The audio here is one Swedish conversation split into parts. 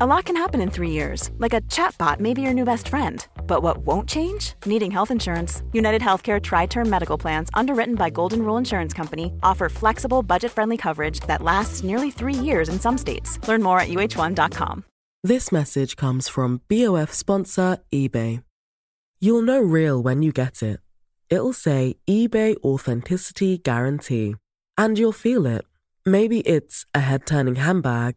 A lot can happen in three years, like a chatbot may be your new best friend. But what won't change? Needing health insurance. United Healthcare Tri Term Medical Plans, underwritten by Golden Rule Insurance Company, offer flexible, budget friendly coverage that lasts nearly three years in some states. Learn more at uh1.com. This message comes from BOF sponsor eBay. You'll know real when you get it. It'll say eBay Authenticity Guarantee. And you'll feel it. Maybe it's a head turning handbag,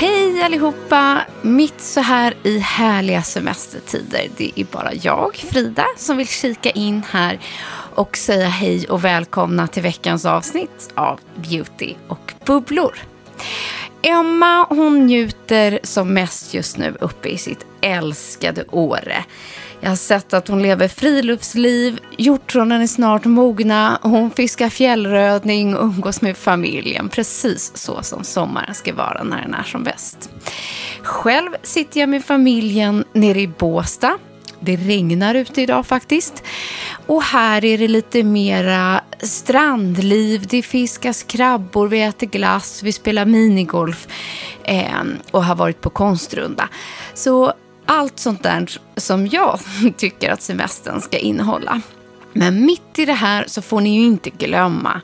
Hej allihopa! Mitt så här i härliga semestertider. Det är bara jag, Frida, som vill kika in här och säga hej och välkomna till veckans avsnitt av Beauty och bubblor. Emma hon njuter som mest just nu uppe i sitt älskade Åre. Jag har sett att hon lever friluftsliv, hjortronen är snart mogna, hon fiskar fjällröding och umgås med familjen. Precis så som sommaren ska vara när den är som bäst. Själv sitter jag med familjen nere i Båsta. Det regnar ute idag faktiskt. Och här är det lite mera strandliv, det fiskas krabbor, vi äter glass, vi spelar minigolf eh, och har varit på konstrunda. Så allt sånt där som jag tycker att semestern ska innehålla. Men mitt i det här så får ni ju inte glömma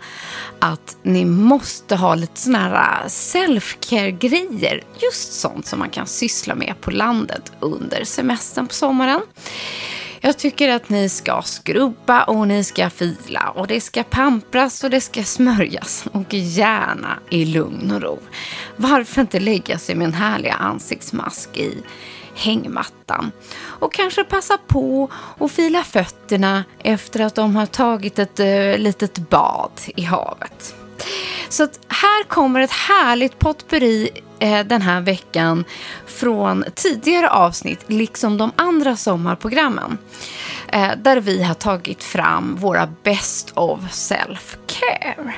att ni måste ha lite såna här eh, self-care-grejer. Just sånt som man kan syssla med på landet under semestern på sommaren. Jag tycker att ni ska skrubba och ni ska fila och det ska pampras och det ska smörjas och gärna i lugn och ro. Varför inte lägga sig med en härlig ansiktsmask i hängmattan och kanske passa på att fila fötterna efter att de har tagit ett uh, litet bad i havet. Så att här kommer ett härligt potpurri Eh, den här veckan från tidigare avsnitt, liksom de andra sommarprogrammen. Eh, där vi har tagit fram våra Best of Self-Care.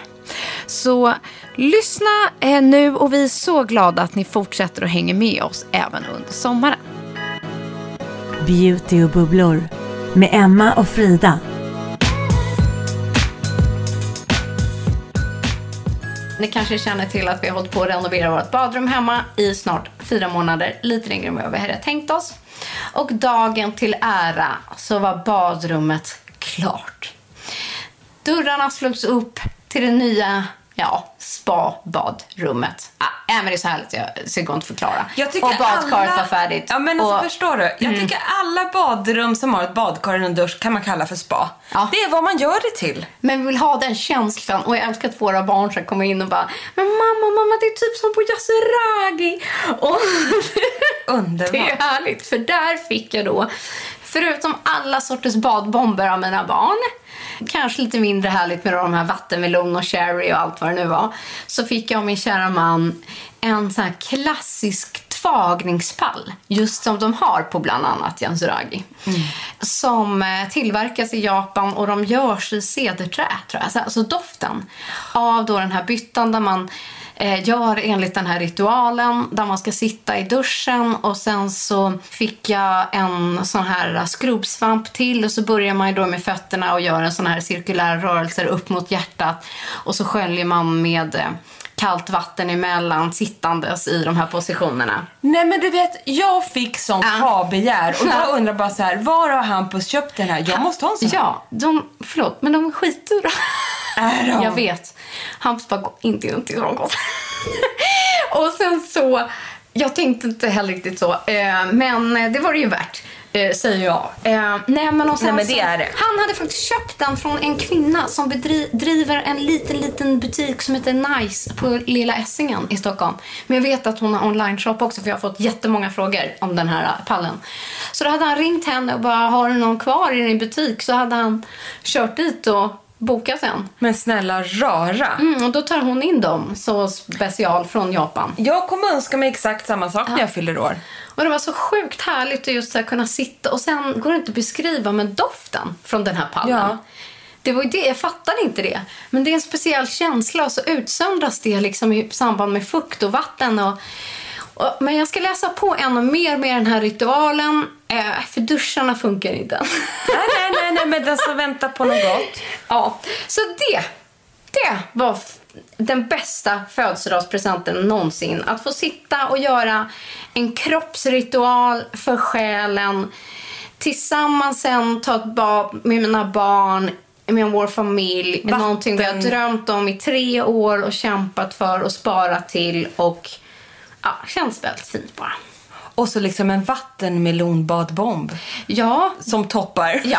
Så lyssna eh, nu och vi är så glada att ni fortsätter att hänga med oss även under sommaren. Beauty och bubblor med Emma och Frida. Ni kanske känner till att vi har hållit på att renovera vårt badrum hemma i snart fyra månader, lite längre än vad vi hade tänkt oss. Och dagen till ära så var badrummet klart. Dörrarna slogs upp till det nya ja, spa-badrummet. Ah, men det är så härligt, jag, så det går inte att förklara. Jag tycker och badkaret alla... var färdigt. Ja, men alltså, och... förstår du? Jag mm. tycker alla badrum som har ett badkar och en dusch kan man kalla för spa. Ja. Det är vad man gör det till. Men vi vill ha den känslan och jag älskar att våra barn ska komma in och bara Men mamma, mamma, det är typ som på Yasuragi. Och Underbart. det är härligt, för där fick jag då, förutom alla sorters badbomber av mina barn Kanske lite mindre härligt med de här vattenmelon och cherry och allt vad det nu var. Så fick jag och min kära man en sån här klassisk tvagningspall, just som de har på bland annat Jansuragi. Mm. Som eh, tillverkas i Japan och de görs i cederträ, tror jag. Alltså doften av då den här byttan där man gör enligt den här ritualen där man ska sitta i duschen och sen så fick jag en sån här skrubbsvamp till och så börjar man då med fötterna och gör en sån här cirkulär rörelse upp mot hjärtat och så sköljer man med eh, kallt vatten emellan sittandes i de här positionerna. Nej men du vet, jag fick sånt ja. ha-begär och jag undrar bara så här, var har Hampus köpt den här? Jag måste ha en sån Ja, de, förlåt, men de är skitdyra. Är de? Jag vet. Hampus bara, gå inte in till Rongon. och sen så, jag tänkte inte heller riktigt så, eh, men det var det ju värt. eh, Säger jag. Eh, nej, men, och Nej, men det är det. Han hade faktiskt köpt den från en kvinna som driver en liten, liten butik som heter Nice på Lilla Essingen i Stockholm. Men jag vet att hon har online-shop också för jag har fått jättemånga frågor om den här pallen. Så då hade han ringt henne och bara, har du någon kvar i din butik? Så hade han kört dit och bokat en. Men snälla rara. Mm, och då tar hon in dem så special från Japan. Jag kommer önska mig exakt samma sak när jag fyller år. Och det var så sjukt härligt att just så kunna sitta och sen går det inte att beskriva med doften från den här pallen. Ja. Det var det, jag fattade inte det. Men det är en speciell känsla och så utsöndras det liksom i samband med fukt och vatten. Och, men jag ska läsa på ännu mer med den här ritualen. Eh, för duscharna funkar inte. nej, nej, nej, nej, men den som väntar på något gott. ja, så det, det var den bästa födelsedagspresenten någonsin. Att få sitta och göra en kroppsritual för själen. Tillsammans sen ta ett bad med mina barn, med vår familj. Vatten. Någonting vi har drömt om i tre år och kämpat för och sparat till. Och ja, känns väldigt fint bara. Och så liksom en vattenmelonbadbomb Ja, som toppar. ja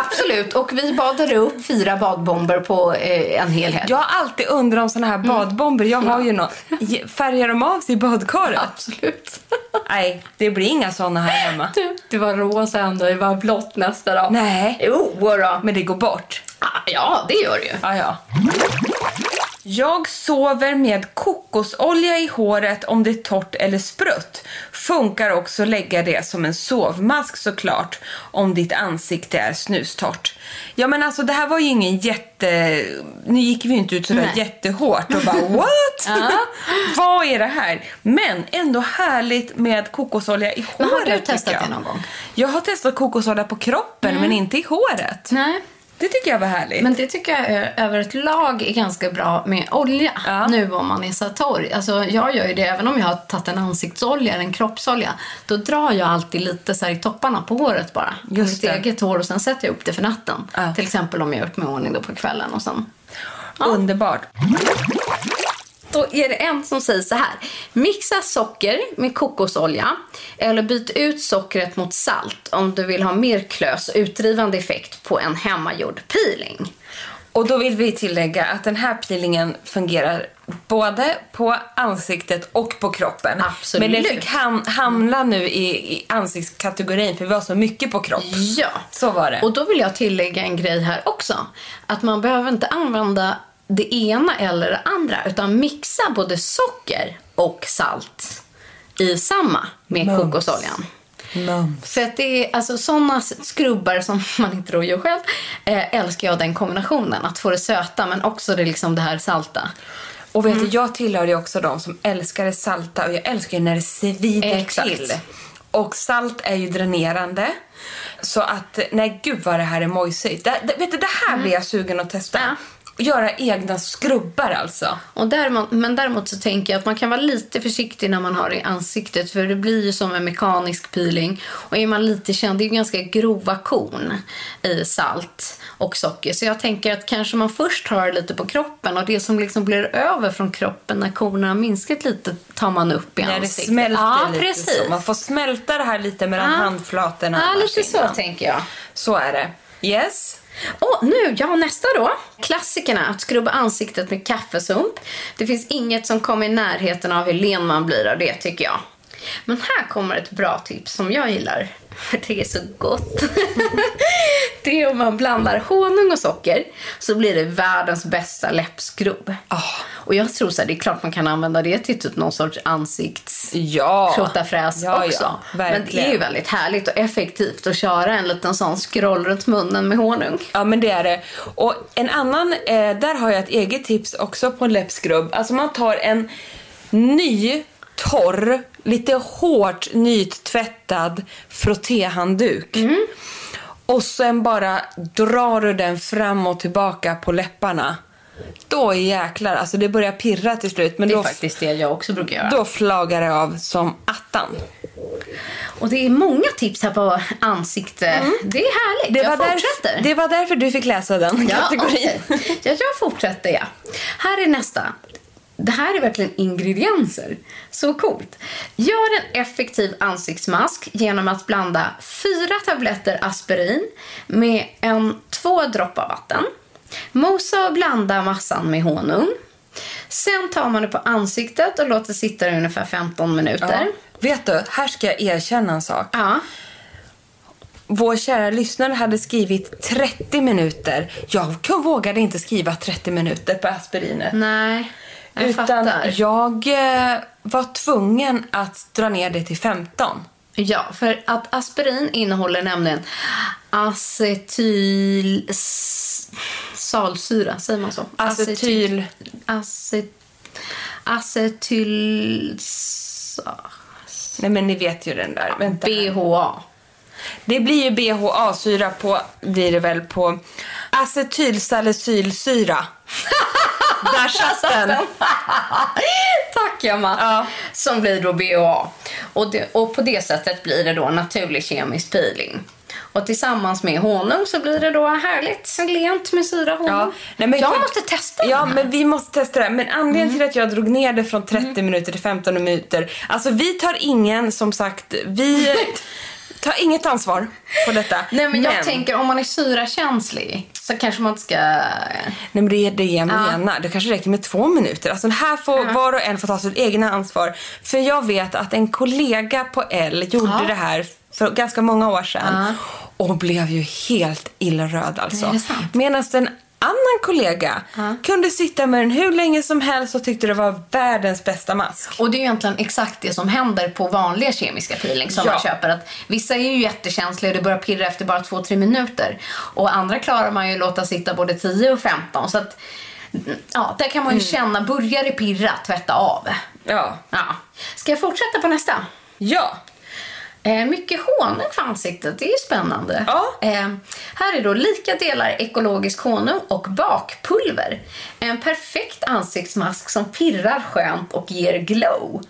absolut. Och vi badade upp fyra badbomber på eh, en hel helg. Jag har alltid undrat om såna här badbomber. Jag har ju någon. Ge- Färgar de av sig i badkaret? Absolut. Nej, det blir inga såna här hemma. Du, det var rosa ändå, det var blått nästa dag. Nej, Jo då. men det går bort. Ah, Ja, det gör det ju. Ja, ja. Jag sover med kokosolja i håret om det är torrt eller sprött. Funkar också att lägga det som en sovmask såklart om ditt ansikte är snustort. Ja men alltså det här var ju ingen jätte... Nu gick vi inte ut sådär Nej. jättehårt och bara what? Vad är det här? Men ändå härligt med kokosolja i håret Men har du testat jag. det någon gång? Jag har testat kokosolja på kroppen men inte i håret. Nej. Det tycker jag var härligt. Men det tycker jag är, över ett lag är ganska bra med olja. Ja. Nu om man är så torr. Alltså, jag gör ju det även om jag har tagit en ansiktsolja eller en kroppsolja. Då drar jag alltid lite så här i topparna på håret bara. Just Mitt det. eget hår och sen sätter jag upp det för natten. Ja. Till exempel om jag har gjort mig i ordning då på kvällen och sen Underbart. Då är det en som säger så här. Mixa socker med kokosolja eller byt ut sockret mot salt om du vill ha mer klös och utdrivande effekt på en hemmagjord peeling. Och då vill vi tillägga att den här peelingen fungerar både på ansiktet och på kroppen. Absolut. Men den fick ham- hamna nu i, i ansiktskategorin för vi har så mycket på kropp. Ja. Så var det. Och då vill jag tillägga en grej här också. Att man behöver inte använda det ena eller det andra utan mixa både socker och salt i samma med Mums. kokosoljan. Mums. För att det är alltså sådana skrubbar som man inte då gör själv eh, älskar jag den kombinationen. Att få det söta men också det, liksom det här salta. Och vet du, jag tillhör ju också de som älskar det salta och jag älskar ju när det svider Exakt. till. Och salt är ju dränerande. Så att, nej gud vad det här är mojsigt. Det, det, vet du, det här blir jag sugen att testa. Ja. Göra egna skrubbar alltså. Och däremot, men däremot så tänker jag att man kan vara lite försiktig när man har det i ansiktet för det blir ju som en mekanisk peeling. Och är man lite känd, det är ganska grova korn i salt och socker. Så jag tänker att kanske man först har det lite på kroppen och det som liksom blir över från kroppen när kornen har minskat lite tar man upp i När det ansiktet. smälter ja, lite precis. så. Man får smälta det här lite mellan Ja. handflatorna. Ja, lite så innan. tänker jag. Så är det. Yes. Och nu, ja nästa då. Klassikerna, att skrubba ansiktet med kaffesump. Det finns inget som kommer i närheten av hur len man blir av det tycker jag. Men här kommer ett bra tips som jag gillar. För det är så gott. det är om man blandar honung och socker så blir det världens bästa läppskrubb. Och jag tror så här, det är klart man kan använda det till typ någon sorts ansikts Ja. Ja, också. ja, Men det är ju väldigt härligt och effektivt att köra en liten sån scroll runt munnen med honung. Ja, men det är det. Och en annan, eh, där har jag ett eget tips också på en läppskrubb. Alltså man tar en ny, torr, lite hårt nytvättad frottéhandduk. Och sen bara drar du den fram och tillbaka på läpparna. Då jäklar, alltså det börjar pirra till slut. Men Det är då, faktiskt det jag också brukar göra. då flagar det av som attan. Och det är många tips här på ansikte. Det är härligt. Det jag var, fortsätter. därför, det var därför du fick läsa den ja, kategorin. okej. ja, jag fortsätter ja. Här är nästa. Det här är verkligen ingredienser. Så coolt. Gör en effektiv ansiktsmask genom att blanda fyra tabletter aspirin med en två droppar vatten. Mosa och blanda massan med honung. Sen tar man det på ansiktet och låter sitta i ungefär 15 minuter. Vet du, här ska jag erkänna en sak. Ja. Vår kära lyssnare hade skrivit 30 minuter. Jag vågade inte skriva 30 minuter på aspirinet. Nej, jag utan fattar. jag eh, var tvungen att dra ner det till 15. Ja, för att aspirin innehåller nämligen acetyl... Salsyra, säger man så? Acetyl... Acet, acetyl... sa- Nej men ni vet ju den där. Vänta. BHA. Det blir ju BHA-syra på, blir det väl på acetylsalicylsyra. Där satt den. Tack, Emma. Ja. Som blir då BHA. Och, det, och på det sättet blir det då naturlig kemisk peeling. Och tillsammans med honung så blir det då härligt lent med syra honung. Ja, nej, men jag för- måste testa Ja, den här. men vi måste testa det. Men anledningen Mm. till att jag drog ner det från 30 minuter till 15 minuter. Alltså vi tar ingen, som sagt, vi tar inget ansvar på detta. Nej, men jag tänker om man är syrakänslig så kanske man inte ska... Nej, men det är det jag menar. Det kanske räcker med två minuter. Alltså här får var och en få ta sitt egna ansvar. För jag vet att en kollega på L gjorde Ja. det här för ganska många år sedan. Ja. Och blev ju helt illröd alltså. Medan en annan kollega kunde sitta med den hur länge som helst och tyckte det var världens bästa mask. Och det är ju egentligen exakt det som händer på vanliga kemiska peeling som Ja. man köper. Att vissa är ju jättekänsliga och det börjar pirra efter bara 2-3 minuter. Och andra klarar man ju att låta sitta både 10 och 15. Så att, ja, där kan man Mm. ju känna, börjar det pirra, tvätta av. Ja. Ja. Ska jag fortsätta på nästa? Ja. Eh, mycket honung för ansiktet, det är ju spännande. Ja. Eh, här är då lika delar ekologisk honung och bakpulver. En perfekt ansiktsmask som pirrar skönt och ger glow.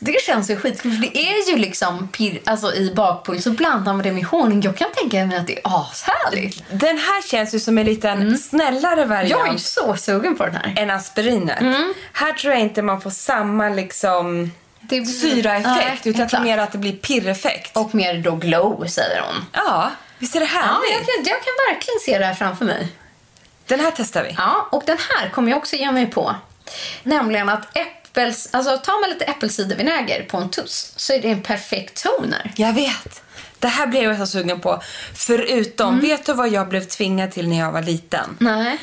Det känns ju skitkul, för det är ju liksom pirr, alltså i bakpulver så blandar man det med honung. Jag kan tänka mig att det är ashärligt. Den här känns ju som en liten snällare variant. Jag är ju så sugen på den här. än aspirinet. Här tror jag inte man får samma liksom blir- syraeffekt Nej, utan exakt. mer att det blir pirreffekt. Och mer då glow, säger hon. ja, visst är det Ja, härligt? jag kan, jag kan verkligen se det här framför mig. Den här testar vi. Ja, och den här kommer jag också ge mig på. Nämligen att äppels, alltså tar man lite äppelcidervinäger på en tuss så är det en perfekt toner. Jag vet. Det här blev jag så sugen på. Förutom, vet du vad jag blev tvingad till när jag var liten? Nej.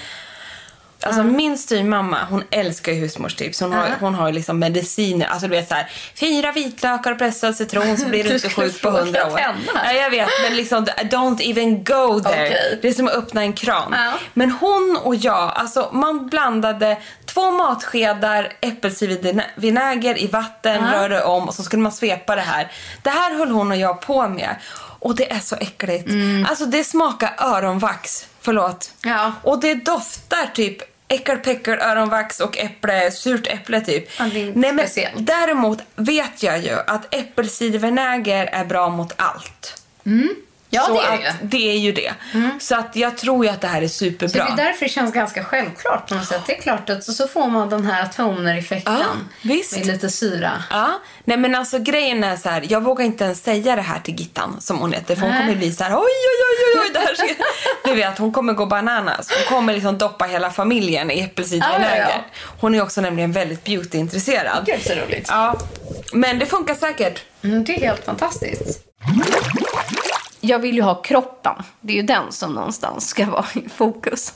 Alltså min styvmamma, hon älskar ju husmorstips. Hon, har, Ja. hon har ju liksom mediciner. Alltså du vet så här, fyra vitlökar och pressad citron så blir du inte sjuk på hundra år. Ja, jag vet, men liksom don't even go there. Okej. Det är som att öppna en kran. Ja. Men hon och jag, alltså man blandade två matskedar äppelcidervinäger i vatten, rörde om och så skulle man svepa det här. Det här höll hon och jag på med. Och det är så äckligt. Alltså det smakar öronvax. Förlåt. Ja. Och det doftar typ äckelpäckel, öronvax och äpple, surt äpple typ. Ja, Nej, men däremot vet jag ju att äppelcidervinäger är bra mot allt. Ja, så det är att det är ju det. Så att jag tror ju att det här är Så superbra. det är därför det känns ganska självklart på något sätt. Det är klart att så, så får man den här toner-effekten Ja, med lite syra. Ja, nej men alltså grejen är så här, jag vågar inte ens säga det här till Gittan som hon heter för hon Nej. kommer bli så här, oj oj oj oj, oj det här ska... Du vet, hon kommer gå bananas. Hon kommer liksom doppa hela familjen i äppelcidervinäger. Ja, ja, Hon är också nämligen väldigt beautyintresserad. Gud så roligt. Ja, men det funkar säkert. Mm, det är helt fantastiskt. Jag vill ju ha kroppen. Det är ju den som någonstans ska vara i fokus.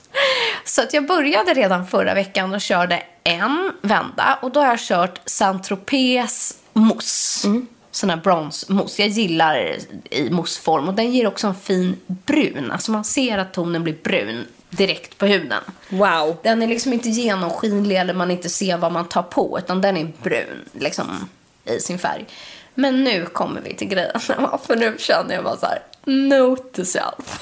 Så att jag började redan förra veckan och körde en vända. Och då har jag kört Saint-Tropez mousse. Sån här bronsmousse. Jag gillar i mousseform. Och den ger också en fin brun. Alltså man ser att tonen blir brun direkt på huden. Wow. Den är liksom inte genomskinlig eller man inte ser vad man tar på. Utan den är brun liksom i sin färg. Men nu kommer vi till grejen. För nu känner jag bara så här. Note to self.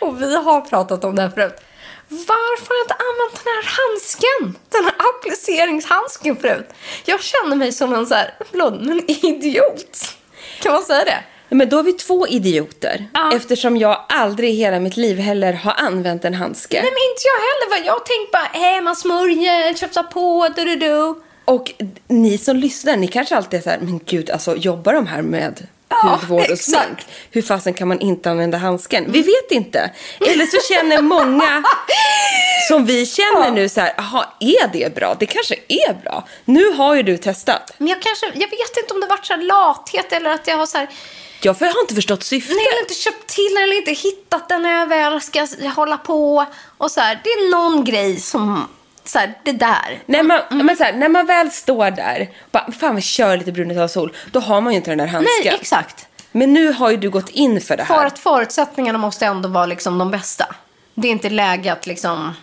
Och vi har pratat om det här förut. Varför har jag inte använt den här handsken? Den här appliceringshandsken förut. Jag känner mig som en så här, förlåt, men idiot. Kan man säga det? Men då är vi två idioter. Ja. Eftersom jag aldrig i hela mitt liv heller har använt en handske. Nej, men inte jag heller. Jag tänkte bara, eh, man smörjer, tjafsar på, du du du. Och ni som lyssnar, ni kanske alltid är så här, men gud, alltså jobbar de här med Ja, hudvård och exakt. smink? Hur fasen kan man inte använda handsken? Vi vet inte. Eller så känner många som vi känner nu så här, jaha, är det bra? Det kanske är bra. Nu har ju du testat. Men jag kanske, jag vet inte om det varit så här lathet eller att jag har så här, Jag har inte förstått syftet. nej, jag har inte köpt till eller inte hittat den när jag väl ska hålla på. Och så här, det är någon grej som, så här, det där. När man, men så här, när man väl står där bara, fan vi kör lite brun sol, då har man ju inte den där handsken. Nej, exakt. Men nu har ju du gått in för det här. För att förutsättningarna måste ändå vara liksom de bästa. Det är inte läge att liksom,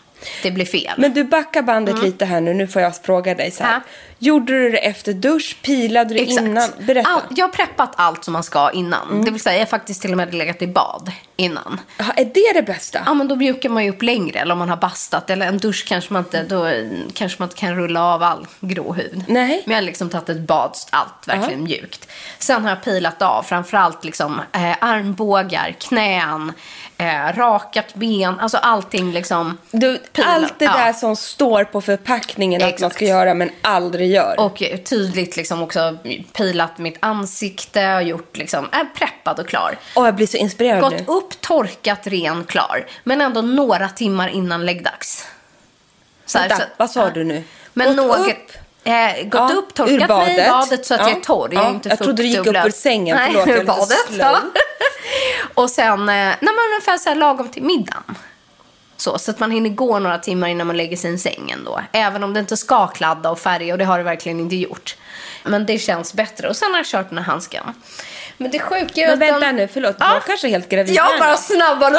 det blir fel. Men du backar bandet lite här nu, nu får jag fråga dig så här. Ja. Gjorde du det efter dusch? Pilade du innan? Berätta. All, jag har preppat allt som man ska innan. Det vill säga, jag har faktiskt till och med legat i bad innan. Ja, är det det bästa? Ja, men då mjukar man ju upp längre. Eller om man har bastat. Eller en dusch kanske man inte, då kanske man inte kan rulla av all grå hud. Nej. Men jag har liksom tagit ett bad, allt verkligen mjukt. Sen har jag pilat av framförallt liksom eh, armbågar, knän, eh, rakat ben. Alltså allting liksom. Du, allt det Ja. där som står på förpackningen att man Exakt. ska göra men aldrig gör. Och tydligt liksom också pilat mitt ansikte och gjort liksom, är preppad och klar. Åh, jag blir så inspirerad Gått nu. upp, torkat, ren, klar. Men ändå några timmar innan läggdags. Så här, Vänta, så- vad sa ja. du nu? Men Gått några, upp? Eh, gått Ja, upp, torkat mig i badet. så att Ja, jag är torr. Jag, är inte jag trodde du gick upp ur sängen. Nej, Förlåt, ur badet. och sen, eh, när man ungefär så här lagom till middagen. Så, så att man hinner gå några timmar innan man lägger sig i sängen då. Även om det inte ska kladda och färga och det har det verkligen inte gjort. Men det känns bättre. Och sen har jag kört den här handsken. Men det sjuka är Men vänta den... nu, förlåt. Ja. Jag kanske är helt gravid Jag bara nu. snabbare.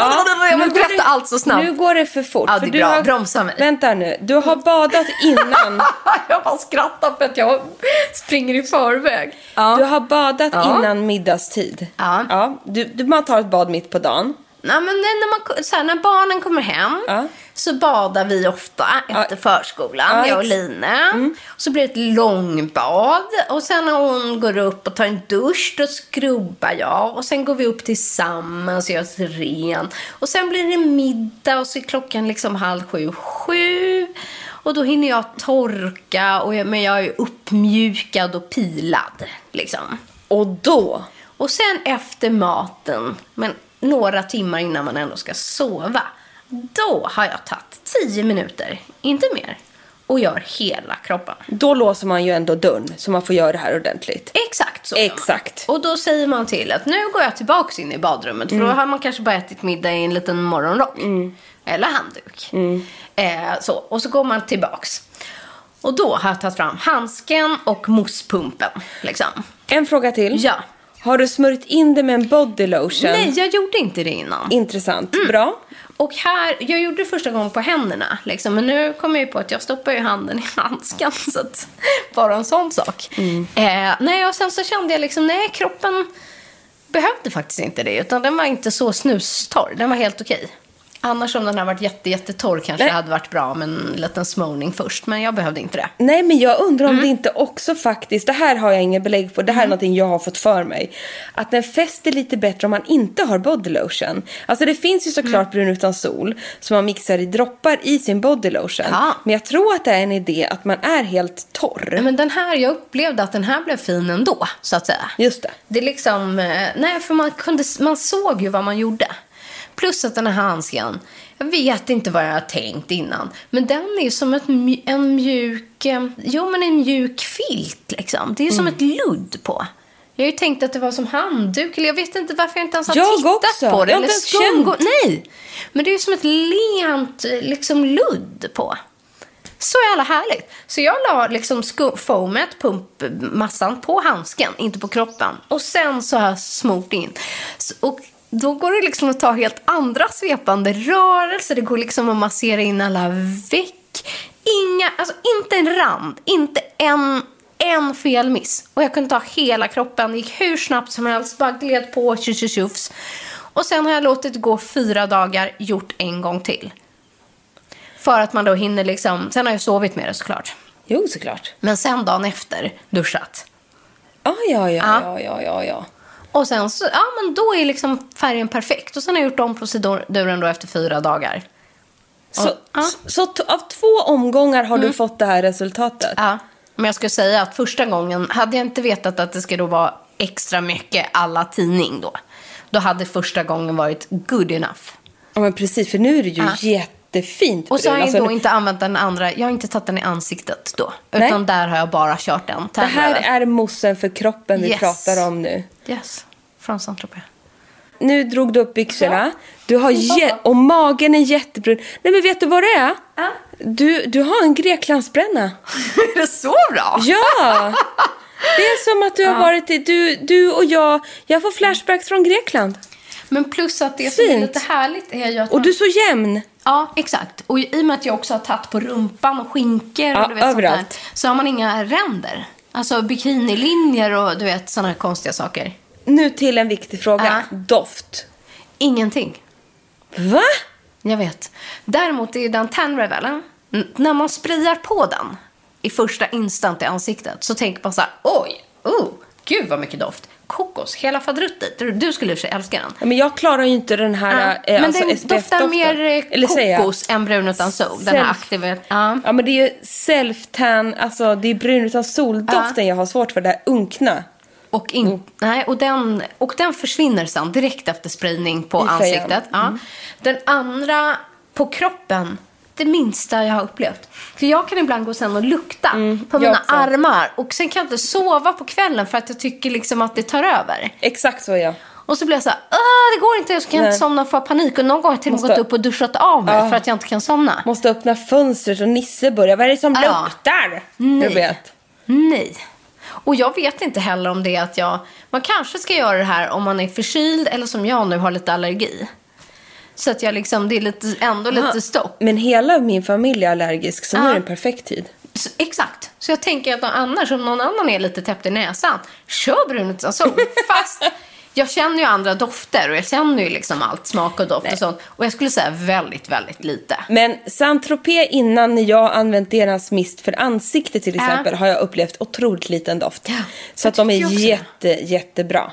jag vill berätta det- allt så snabbt. Nu går det för fort. Ja, det är bra. Bromsa mig. Vänta nu. Du har badat innan. jag bara skrattar för att jag springer i förväg. Du har badat Ja. innan middagstid. Ja. ja du, du, man tar ett bad mitt på dagen. Nej, men när, man, så här, när barnen kommer hem Ja. Så badar vi ofta efter förskolan, Ja, jag och Line. Så blir det ett långbad och sen när hon går upp och tar en dusch då skrubbar jag och sen går vi upp tillsammans och gör oss ren. Och sen blir det middag och så är klockan liksom halv sju, sju. Och då hinner jag torka, och jag, men jag är uppmjukad och pilad. Liksom. Och då, Och sen efter maten, men några timmar innan man ändå ska sova, då har jag tagit 10 minuter, inte mer, och gör hela kroppen. då låser man ju ändå dörren så man får göra det här ordentligt. Exakt så. Exakt. Och då säger man till att nu går jag tillbaks in i badrummet. För då har man kanske bara ätit middag i en liten morgonrock. Eller handduk. Eh, så. Och så går man tillbaks. Och då har jag tagit fram handsken och mousspumpen. Liksom. En fråga till. Ja. Har du smörjt in det med en body lotion? Nej, jag gjorde inte det innan. Intressant. Mm. Bra. Och här, jag gjorde det första gången på händerna. Liksom, men nu kommer jag ju på att jag stoppar ju handen i handsken. Så att, bara en sån sak. Eh, nej, och sen så kände jag liksom, nej, kroppen behövde faktiskt inte det. Utan den var inte så snustorr. Den var helt okej. Annars om den hade varit jätte, jättetorr kanske Nej. det hade varit bra med en liten smörjning först. Men jag behövde inte det. Nej, men jag undrar om Mm. det inte också faktiskt, det här har jag ingen belägg på, det här är någonting jag har fått för mig. Att den fäster lite bättre om man inte har body lotion. Alltså det finns ju såklart Mm. brun utan sol som man mixar i droppar i sin body lotion. Ja. Men jag tror att det är en idé att man är helt torr. Men den här, jag upplevde att den här blev fin ändå, så att säga. Just det. Det är liksom, eh, nej för man, kunde, man såg ju vad man gjorde. Plus att den här handsken, jag vet inte vad jag har tänkt innan. Men den är som ett, en mjuk, eh, jo men en mjuk filt liksom. Det är som Mm. ett ludd på. Jag har ju tänkt att det var som handduk, eller jag vet inte varför jag inte ens har Jag tittat också. på det. Jag har eller inte ens skumgå- känt. Nej, men det är ju som ett lent eh, liksom ludd på. Så jävla härligt. Så jag la liksom foamet, pumpmassan, på handsken, inte på kroppen. Och sen så har jag smort in. Så, och då går det liksom att ta helt andra svepande rörelser. Det går liksom att massera in alla veck. Inga, alltså inte en rand, inte en, en felmiss. Och jag kunde ta hela kroppen, det gick hur snabbt som helst, bara gled på, tjus tjus Och sen har jag låtit det gå fyra dagar, gjort en gång till. För att man då hinner liksom, sen har jag sovit med det såklart. Jo, såklart. Men sen dagen efter duschat. Ah, ja, ja, Ja. ja, ja, ja, ja. Och sen så, ja men då är liksom färgen perfekt. Och sen har jag gjort om proceduren då efter fyra dagar. Så, ja. så, av två omgångar har du fått det här resultatet? Ja, men jag skulle säga att första gången, hade jag inte vetat att det skulle då vara extra mycket alla tidning då, då hade första gången varit good enough. Ja, men precis, för nu är det ju Ja. jättefint Och så har jag Alltså, då inte använt den andra, jag har inte tagit den i ansiktet då. Utan där har jag bara kört den. Det här är mossen för kroppen vi Yes. pratar om nu. Yes, från Saint-Tropez. Nu drog du upp byxorna. Du har jä- och magen är jättebrun. Nej men vet du vad det är? Du, du har en Greklandsbränna. är det så bra? Ja! Det är som att du har varit i, du, du och jag, jag får flashbacks från Grekland. Men plus att det som är Fint. lite härligt är ju att Och man... du är så jämn. Ja, exakt. Och i och med att jag också har tagit på rumpan och skinkor Ja, och du vet sånt överallt. där, så har man inga ränder. Alltså bikinilinjer och du vet sådana här konstiga saker. Nu till en viktig fråga. Ja. Doft. Ingenting. Va? Jag vet. Däremot är den tan revelen, n- när man sprayar på den i första instant i ansiktet så tänker man så här, oj, oh, gud vad mycket doft. Kokos, hela fadruttet. Du, skulle i och för sig älska den. Ja, men jag klarar ju inte den här Ja. eh, Men alltså den doftar mer eh, kokos än brun utan sol. Den här aktiva. Ja. Ja men det är ju self-tan, alltså det är brun utan soldoften jag har svårt för, det här unkna. Och, in, nej, och, den, och den försvinner sen direkt efter spridning på I ansiktet. Ja. Den andra på kroppen, det minsta jag har upplevt. För jag kan ibland gå sen och lukta på jag mina också. armar. Och sen kan jag inte sova på kvällen för att jag tycker liksom att det tar över. Exakt så jag. Och så blir jag så här, "Åh, det går inte, så kan jag Nej. inte somna och få panik. Och någon gång har jag till och med gått upp och duschat av mig Ja. för att jag inte kan somna. Måste öppna fönstret och Nisse börjar. Vad är det som Ja. luktar? Nej. Du vet. Nej. Och jag vet inte heller om det är att jag... Man kanske ska göra det här om man är förkyld eller som jag nu har lite allergi. Så att jag liksom, det är lite, ändå lite stopp. Men hela min familj är allergisk så nu är det en perfekt tid. Så, exakt. Så jag tänker att annars, om någon annan är lite täppt i näsan, kör brun utan sol. Fast jag känner ju andra dofter och jag känner ju liksom allt, smak och doft och sånt. Och jag skulle säga väldigt, väldigt lite. Men Saint-Tropez innan när jag använt deras mist för ansikte till exempel har jag upplevt otroligt liten doft. Ja, så att de är jätte, jättebra.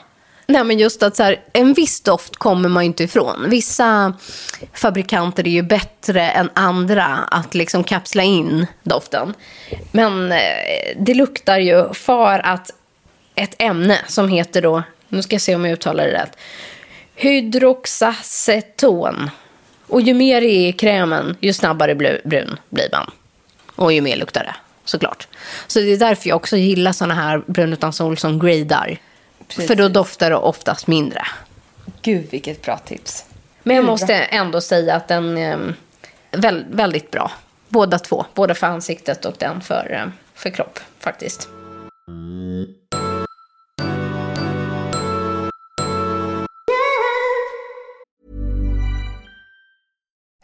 Nej, men just att så här, en viss doft kommer man ju inte ifrån. Vissa fabrikanter är ju bättre än andra att liksom kapsla in doften. Men eh, det luktar ju för att ett ämne som heter då, nu ska jag se om jag uttalar det rätt, hydroxaceton. Och ju mer det är i krämen, ju snabbare brun blir man. Och ju mer luktar det, såklart. Så det är därför jag också gillar såna här brun utan sol som gradar. För då doftar det oftast mindre. Gud vilket bra tips. Men jag måste ändå säga att den är väl, väldigt bra. Båda två. Både för ansiktet och den för, eh, för kropp faktiskt.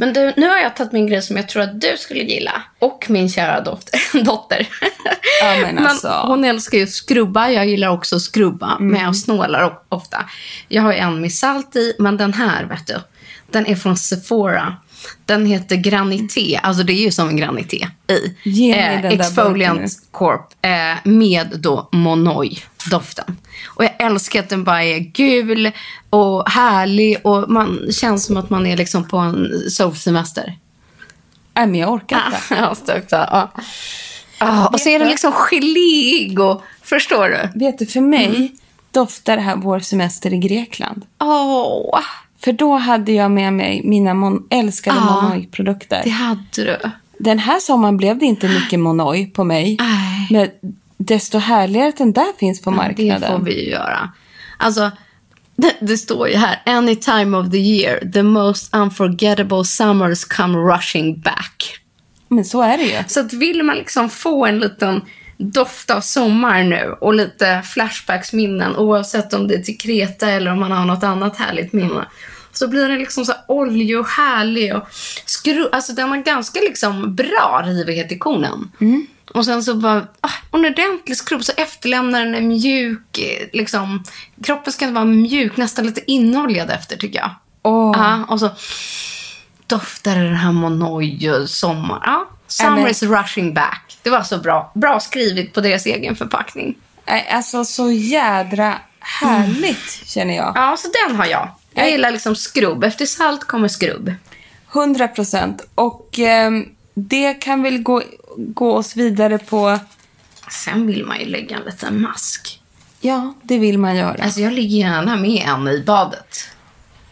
Men du, nu har jag tagit min grej som jag tror att du skulle gilla. Och min kära dotter. dotter. Ja, men alltså. hon älskar ju att skrubba. Jag gillar också att skrubba. Men jag snålar ofta. Jag har ju en med salt i. Men den här, vet du. Den är från Sephora. Den heter Granité. Alltså det är ju som en Granité i. Ge mig den där burken Exfoliant nu. Corp. Eh, med då Monoi-doften. Och jag älskar att den bara är gul och härlig. Och man känns som att man är liksom på en solsemester. Nej, men jag orkar inte. Ja, stört. Ja. Ja, och så är den liksom geléig och... Förstår du? Vet du, för mig doftar det här vår semester i Grekland. Åh, För då hade jag med mig mina mon- älskade Ja. Monoi-produkter. det hade du. Den här sommaren blev det inte mycket Monoi på mig. Nej. Men desto härligare att den där finns på marknaden. Det får vi ju göra. Alltså, det, det står ju här. Any time of the year, the most unforgettable summers come rushing back. Men så är det ju. Så att vill man liksom få en liten doft av sommar nu och lite flashbacksminnen oavsett om det är till Kreta eller om man har något annat härligt minne. Så blir den liksom så oljig och härlig och skru... Alltså den har ganska liksom bra rivighet i kornen. Och sen så bara, ah, en ordentlig skrubb så efterlämnar den en mjuk, liksom, kroppen ska vara mjuk, nästan lite inoljad efter tycker jag. Åh. Ja, och så doftar det den här Monoi och sommar. Ja, summer is rushing back. Det var så bra. Bra skrivet på deras egen förpackning. Alltså så jädra härligt känner jag. Ja, så den har jag. Jag gillar liksom skrubb. Efter salt kommer skrubb. 100 procent. Och ehm, det kan väl gå, gå oss vidare på... Sen vill man ju lägga en liten mask. Ja, det vill man göra. Alltså jag ligger gärna med en i badet.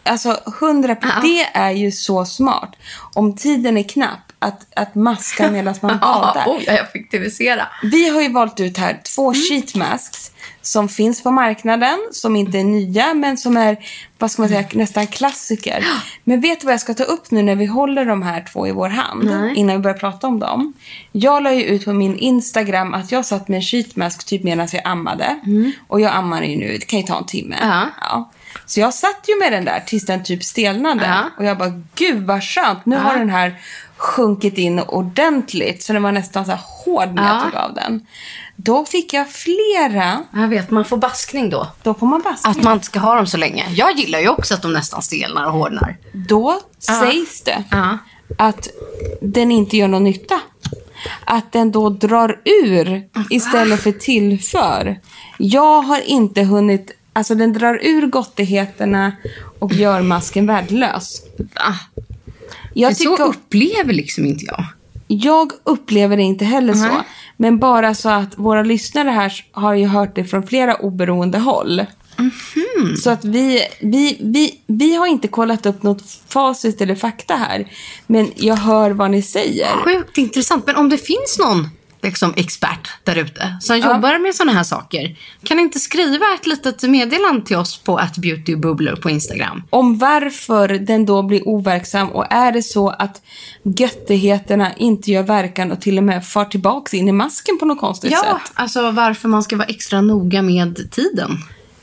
Alltså 100 Ja. Det är ju så smart. Om tiden är knapp, att, att maska medan man badar. Ja, jag effektivisera. Vi har ju valt ut här två sheet masks som finns på marknaden, som inte är nya, men som är vad ska man säga, nästan klassiker. Men vet du vad jag ska ta upp nu när vi håller de här två i vår hand, Nej. innan vi börjar prata om dem? Jag la ju ut på min Instagram att jag satt med en sheet mask typ medan jag ammade. Och jag ammar ju nu, det kan ju ta en timme. Ja. Så jag satt ju med den där tills den typ stelnade. Ja. Och jag bara, gud vad skönt, nu har den här sjunkit in ordentligt. Så den var nästan så hård när jag Ja. tog av den. Då fick jag flera. Jag vet, man får baskning då. Då får man baska. Att man inte ska ha dem så länge. Jag gillar ju också att de nästan stelnar och hårdnar. Då sägs det Ja. att den inte gör någon nytta. Att den då drar ur istället för tillför. Jag har inte hunnit... Alltså den drar ur gottigheterna och gör masken värdelös. Va? Jag, För så tycker, upplever liksom inte jag. jag upplever det inte heller så. Nej. Men bara så att våra lyssnare här har ju hört det från flera oberoende håll. Mhm. Så att vi, vi, vi, vi har inte kollat upp något facit eller fakta här. Men jag hör vad ni säger. Sjukt intressant. Men om det finns någon liksom, expert där ute som jobbar med sådana här saker. Kan inte skriva ett litet meddelande till oss på @beautybubblor på Instagram? Om varför den då blir overksam och är det så att göttigheterna inte gör verkan och till och med far tillbaks in i masken på något konstigt Ja, sätt. alltså varför man ska vara extra noga med tiden.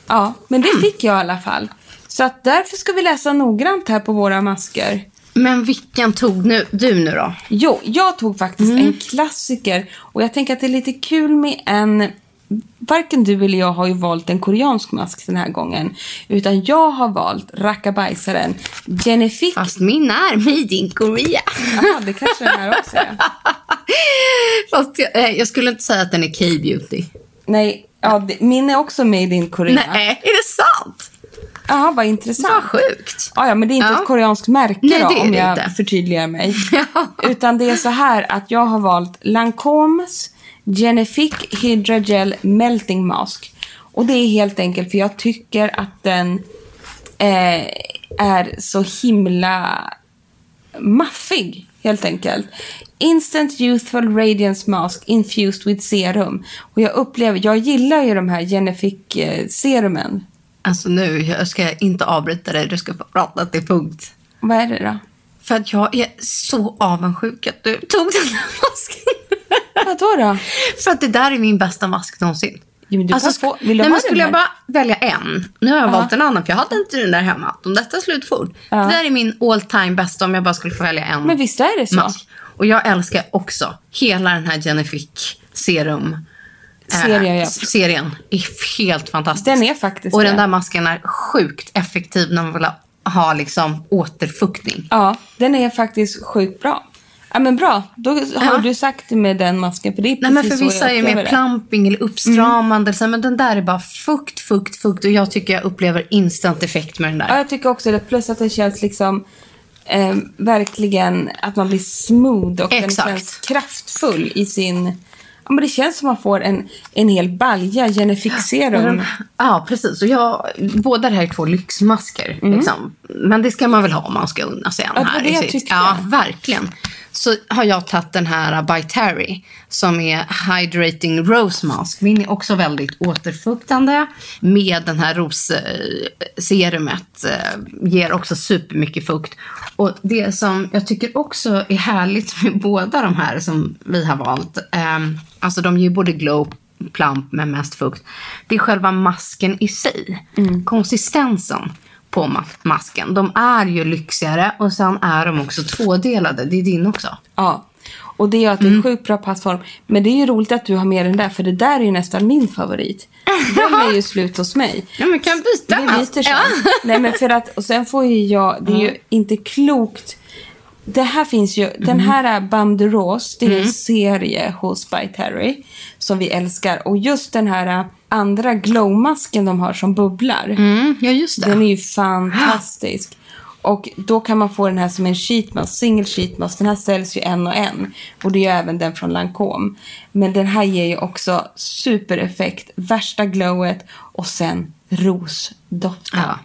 Ja, men Mm. det fick jag i alla fall. Så att därför ska vi läsa noggrant här på våra masker. Men vilken tog nu, du nu då? Jo, jag tog faktiskt Mm. en klassiker och jag tänker att det är lite kul med en... Varken du eller jag har ju valt en koreansk mask den här gången. Utan jag har valt rackabajsaren Genefique. Fast min är made in Korea. Jaha, det kanske den här också är. Fast jag, eh, jag skulle inte säga att den är K-beauty. Nej, ja, det, min är också made in Korea. Nej, är det sant? Jaha, vad Vad intressant. sjukt. Ja, ja, men det är inte Ja. ett koreanskt märke Nej, då, om jag inte. förtydligar mig. Ja. Utan det är så här att jag har valt Lancomes Genefique Hydra Gel Melting Mask. Och det är helt enkelt för jag tycker att den eh, är så himla maffig, helt enkelt. Instant Youthful Radiance Mask infused with serum. Och jag upplever, jag gillar ju de här Genefique-serumen. Alltså nu, jag ska inte avbryta dig. Du ska få prata till punkt. Vad är det då? För att jag är så avundsjuk att du tog den här masken. Vadå då? För att det där är min bästa mask någonsin. Jo, men du Alltså, få, vill du nej, ha men skulle jag bara välja en. Nu har jag valt en annan för jag hade inte den där hemma. Om detta är slut fort. Det där är min all time bästa om jag bara skulle få välja en Men visst är det så? mask. Och jag älskar också hela den här Genifique serum. Eh, Serien, ja. serien är helt fantastisk. Den är faktiskt Och den där masken är sjukt effektiv när man vill ha, liksom återfuktning. Ja, den är faktiskt sjukt bra. Ja, men bra. Då har Ja. du sagt det med den masken. För det är Nej, men för vissa är mer det. plumping eller uppstramande. här, Men den där är bara fukt, fukt, fukt. Och jag tycker jag upplever instant effekt med den där. Ja, jag tycker också det. Plus att den känns liksom eh, verkligen att man blir smooth och Exakt. den känns kraftfull i sin... Ja, men det känns som man får en, en hel balja den- Ja, precis. Och jag, båda det här är två lyxmasker. Mm. Liksom. Men det ska man väl ha om man ska unna sig en Ja, det var här. det i jag tyckte. Ja, verkligen. Så har jag tagit den här By Terry som är Hydrating Rose Mask. Min är också väldigt återfuktande med den här rosserumet. Eh, ger också supermycket fukt. Och det som jag tycker också är härligt med båda de här som vi har valt. Alltså de ger både glow plump med mest fukt. Det är själva masken i sig. Konsistensen på ma- masken. De är ju lyxigare och sen är de också tvådelade. Det är din också. Ja. Och det gör att det är Mm. en sjukt bra passform. Men det är ju roligt att du har med den där. För det där är ju nästan min favorit. Den är ju slut hos mig. Ja, men kan byta Vi byter sen. Ja. Nej, men för att, och sen får ju jag, det är ju inte klokt. Det här finns ju, den Mhm. här Bam Rose, det är Mm. en serie hos By Terry som vi älskar. Och just den här andra glowmasken de har som bubblar. Mm, ja, just det. Den är ju fantastisk. Och då kan man få den här som en sheetmask, single sheetmask. Den här säljs ju en och en. Och det gör även den från Lancome. Men den här ger ju också supereffekt, värsta glowet och sen rosdoften. Ja.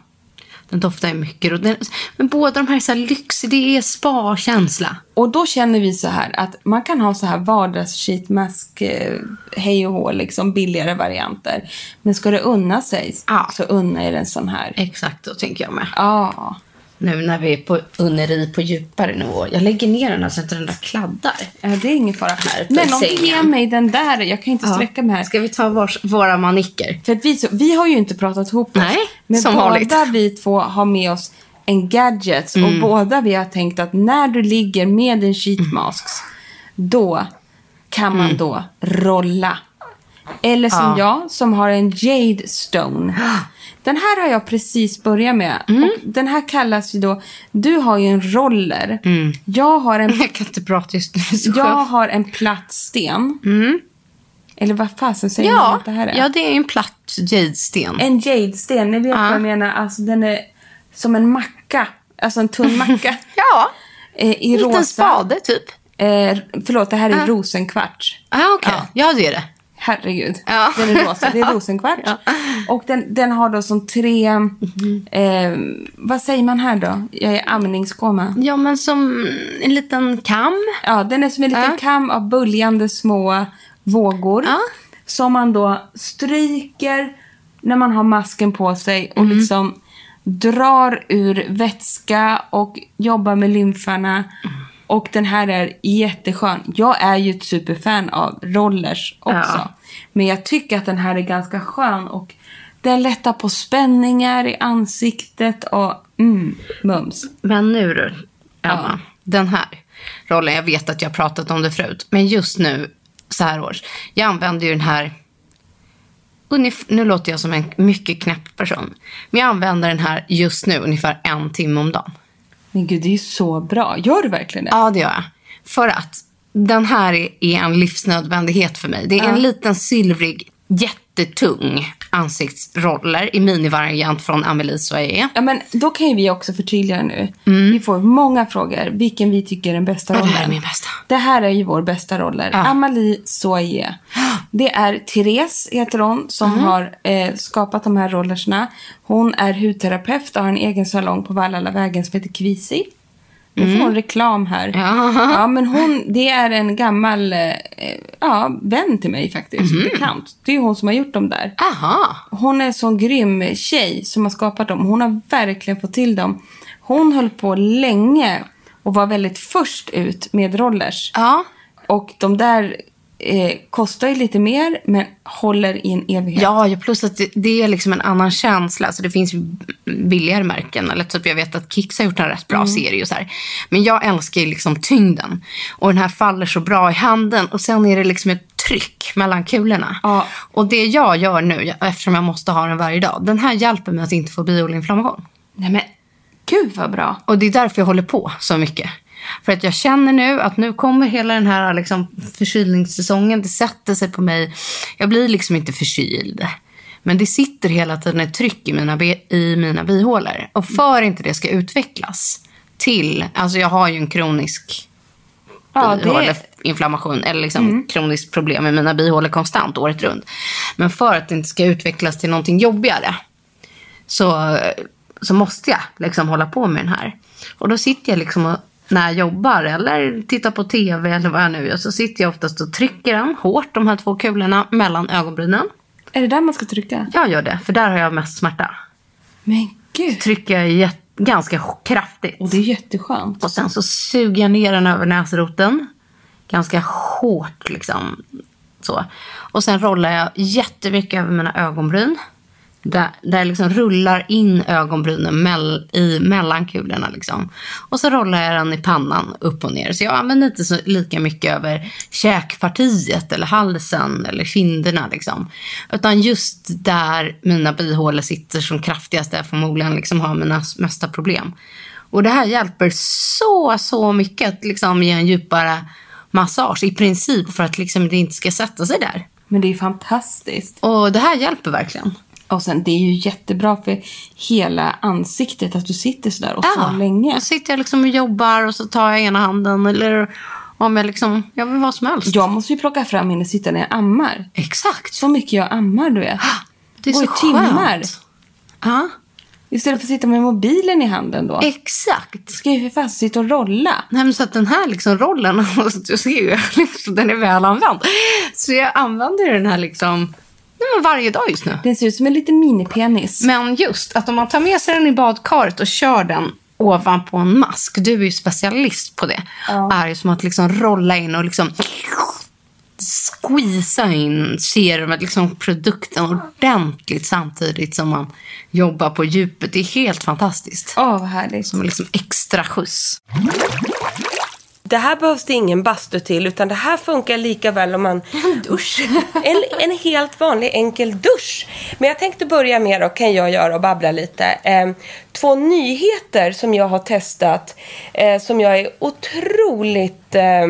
Den doftar ju mycket. Och den, men båda de här är så här lyx, det är spa-känsla. Och då känner vi så här att man kan ha så här vardags-sheetmask, eh, hej och hå, liksom billigare varianter. Men ska det unna sig Ja. så unna er en sån här. Exakt, så tänker jag med. Ja. Nu när vi är på unneri på djupare nivå. Jag lägger ner den här så att den där kladdar. Ja, det är ingen fara. Här Men om du ger mig den där, jag kan inte sträcka mig här. Ska vi ta vars, våra manicker? För att vi, så, vi har ju inte pratat ihop oss. Nej, men som båda vanligt. vi två har med oss en gadget. Mm. Och båda vi har tänkt att när du ligger med en sheetmasks, då kan man då rolla. Eller som Mm. Ja. jag, som har en Jade Stone. Den här har jag precis börjat med. Mm. Och den här kallas ju då... Du har ju en roller. Jag har en Jag kan inte prata just nu. Så jag har en platt sten. Eller vad fasen säger man ja, att det här är? ja, det är en platt jadesten. En jadesten, ni vet vad jag menar. Alltså den är som en macka. Alltså en tunn macka. Ja, eh, I en liten rosa. spade typ. Eh, förlåt, det här är rosenkvarts. Ah, okej. Ja. det är det. Herregud. Ja. Den är rosa. Det är rosenkvarts. Och den, den har då som tre... Mhm. Eh, vad säger man här då? Jag är amningsgåma. Ja, men som en liten kam. Ja, den är som en liten Ja. kam av böljande små vågor. Ja. Som man då stryker när man har masken på sig och Mm. liksom drar ur vätska och jobbar med lymfarna. Och den här är jätteskön. Jag är ju ett superfan av rollers också. Ja. Men jag tycker att den här är ganska skön och den lättar på spänningar i ansiktet och mm, mums. Men nu du, Emma. Den här rollen, jag vet att jag pratat om det förut. Men just nu, så här års. Jag använder ju den här... Nu låter jag som en mycket knäpp person. Men jag använder den här just nu ungefär en timme om dagen. Men gud, det är ju så bra. Gör du verkligen det? Ja, det gör jag. För att den här är, en livsnödvändighet för mig. Det är en liten silvrig, jättetung ansiktsroller i minivariant från Amelie Soyer. Ja, men då kan ju vi också förtydliga nu. Vi får många frågor vilken vi tycker är den bästa Mm. Ja, det rollen. här är min bästa. Det här är ju vår bästa roller. Amalie Soye. Det är Therese, heter hon, som Mm. har eh, skapat de här rollersna. Hon är hudterapeut och har en egen salong på Vallalavägen som heter Kvisi. Nu får hon reklam här. Mm. Ja. Ja, men hon, det är en gammal eh, ja, vän till mig faktiskt. Mhm. Bekant. Det är hon som har gjort dem där. Aha. Hon är en sån grym tjej som har skapat dem. Hon har verkligen fått till dem. Hon höll på länge och var väldigt först ut med rollers. Ja. Och de där eh, kostar ju lite mer men håller i en evighet. Ja, plus att det, det är liksom en annan känsla. Alltså det finns billigare märken. Eller typ jag vet att Kicks har gjort en rätt bra serie. Och så här. Men jag älskar ju liksom tyngden. Och den här faller så bra i handen. Och sen är det liksom ett tryck mellan kulorna. Ja. Och det jag gör nu, eftersom jag måste ha den varje dag. Den här hjälper mig att inte få bihåleinflammation. Nej men, gud vad bra. Och det är därför jag håller på så mycket. För att jag känner nu att nu kommer hela den här liksom förkylningssäsongen. Det sätter sig på mig. Jag blir liksom inte förkyld. Men det sitter hela tiden ett tryck i mina, i mina bihålor. Och för inte det ska utvecklas till, alltså jag har ju en kronisk Ja, bihåleinflammation eller liksom kroniskt problem med mina bihålor konstant året runt. Men för att det inte ska utvecklas till någonting jobbigare så, så måste jag liksom hålla på med den här. Och då sitter jag liksom och, när jag jobbar eller tittar på tv eller vad jag nu gör så sitter jag oftast och trycker den hårt, de här två kulorna, mellan ögonbrynen. Är det där man ska trycka? Jag gör det, för där har jag mest smärta. Men gud. Trycker jag jät- ganska kraftigt. Och det är jätteskönt. Och sen så suger jag ner den över näsroten. Ganska hårt liksom. Så. Och sen rollar jag jättemycket över mina ögonbryn. Där, där liksom rullar in ögonbrynen mell, i mellan kulorna. Liksom. Och så rollar jag den i pannan upp och ner. Så jag använder inte så lika mycket över käkpartiet eller halsen eller kinderna. Liksom. Utan just där mina bihålor sitter som kraftigast, där förmodligen liksom har mina mesta problem. Och det här hjälper så, så mycket att liksom ge en djupare massage i princip för att liksom det inte ska sätta sig där. Men det är fantastiskt. Och det här hjälper verkligen. Och sen det är ju jättebra för hela ansiktet att du sitter sådär och så länge. Då sitter jag liksom och jobbar och så tar jag ena handen eller om jag liksom, jag vill vad som helst. Jag måste ju plocka fram min sitta när jag ammar. Exakt. Så mycket jag ammar, du vet. Det är så timmar. Ja, Istället för att sitta med mobilen i handen då. exakt. Ska jag för fast sitta och rolla. Nej, men så att den här liksom rollen, du ser ju, den är väl använd. Så jag använder den här liksom nej, varje dag just nu. Den ser ut som en liten minipenis. Men just att om man tar med sig den i badkaret och kör den ovanpå en mask, du är ju specialist på det, är ju som att liksom rolla in och liksom squeeza in serumet, liksom produkten ordentligt samtidigt som man jobbar på djupet. Det är helt fantastiskt. Åh, vad härligt. Som liksom extra skjuts. Det här behövs det ingen bastu till, utan det här funkar lika väl om man... En dusch. en, en helt vanlig enkel dusch. Men jag tänkte börja med, då kan jag göra och babbla lite. Eh, två nyheter som jag har testat, eh, som jag är otroligt eh,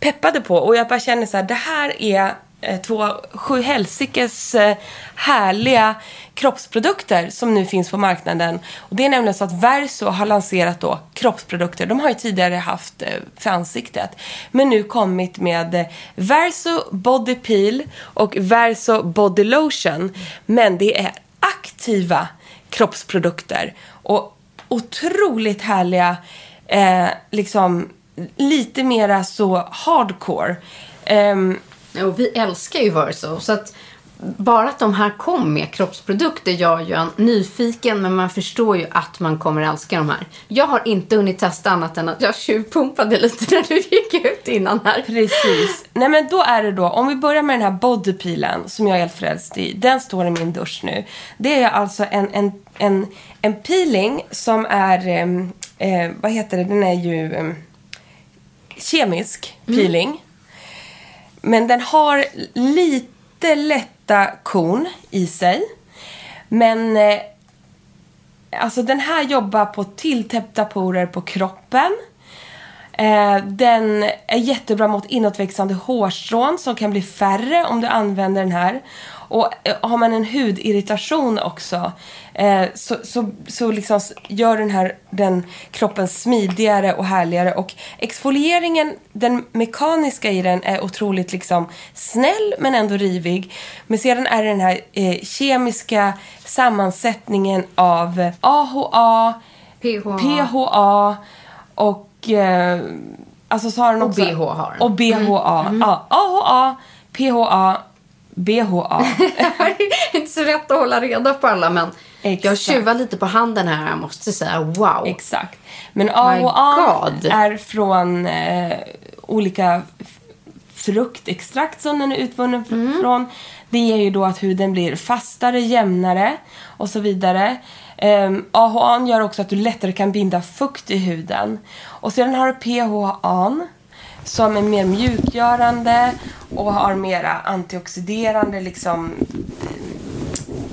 peppade på. Och jag bara känner så här, det här är Eh, två sju helsikes eh, härliga kroppsprodukter som nu finns på marknaden. Och det är nämligen så att Verso har lanserat då kroppsprodukter. De har ju tidigare haft eh, för ansiktet. Men nu kommit med Verso Body Peel och Verso Body Lotion. Men det är aktiva kroppsprodukter. Och otroligt härliga, eh, liksom lite mera så hardcore. Ehm, och vi älskar ju Verso. Så att bara att de här kom med kroppsprodukter gör ju en nyfiken, men man förstår ju att man kommer älska de här. Jag har inte hunnit testa annat än att jag tjuvpumpade lite när du gick ut innan här. Precis. Nej men då är det då, om vi börjar med den här bodypeelen som jag är helt frälst i. Den står i min dusch nu. Det är alltså en, en, en, en peeling som är, em, eh, vad heter det, den är ju em, kemisk peeling. Men den har lite lätta korn i sig. Men eh, alltså den här jobbar på tilltäppta porer på kroppen. Eh, den är jättebra mot inåtväxande hårstrån som kan bli färre om du använder den här. Och eh, har man en hudirritation också eh, så, så, så liksom gör den här den kroppen smidigare och härligare. Och exfolieringen, den mekaniska i den är otroligt liksom snäll men ändå rivig. Men sedan är det den här eh, kemiska sammansättningen av AHA, PHA. PHA och eh, alltså så har den Och också... BH har den. Och BHA. Ja, AHA, PHA, BHA. inte så lätt att hålla reda på alla, men jag Exakt. tjuvar lite på handen här. Jag måste säga wow. Exakt. Men AHA är från eh, olika fruktextrakt som den är utvunnen fr- från. Det ger ju då att huden blir fastare, jämnare och så vidare. Um, AHA gör också att du lättare kan binda fukt i huden. Och sedan har du PHA som är mer mjukgörande och har mera antioxiderande liksom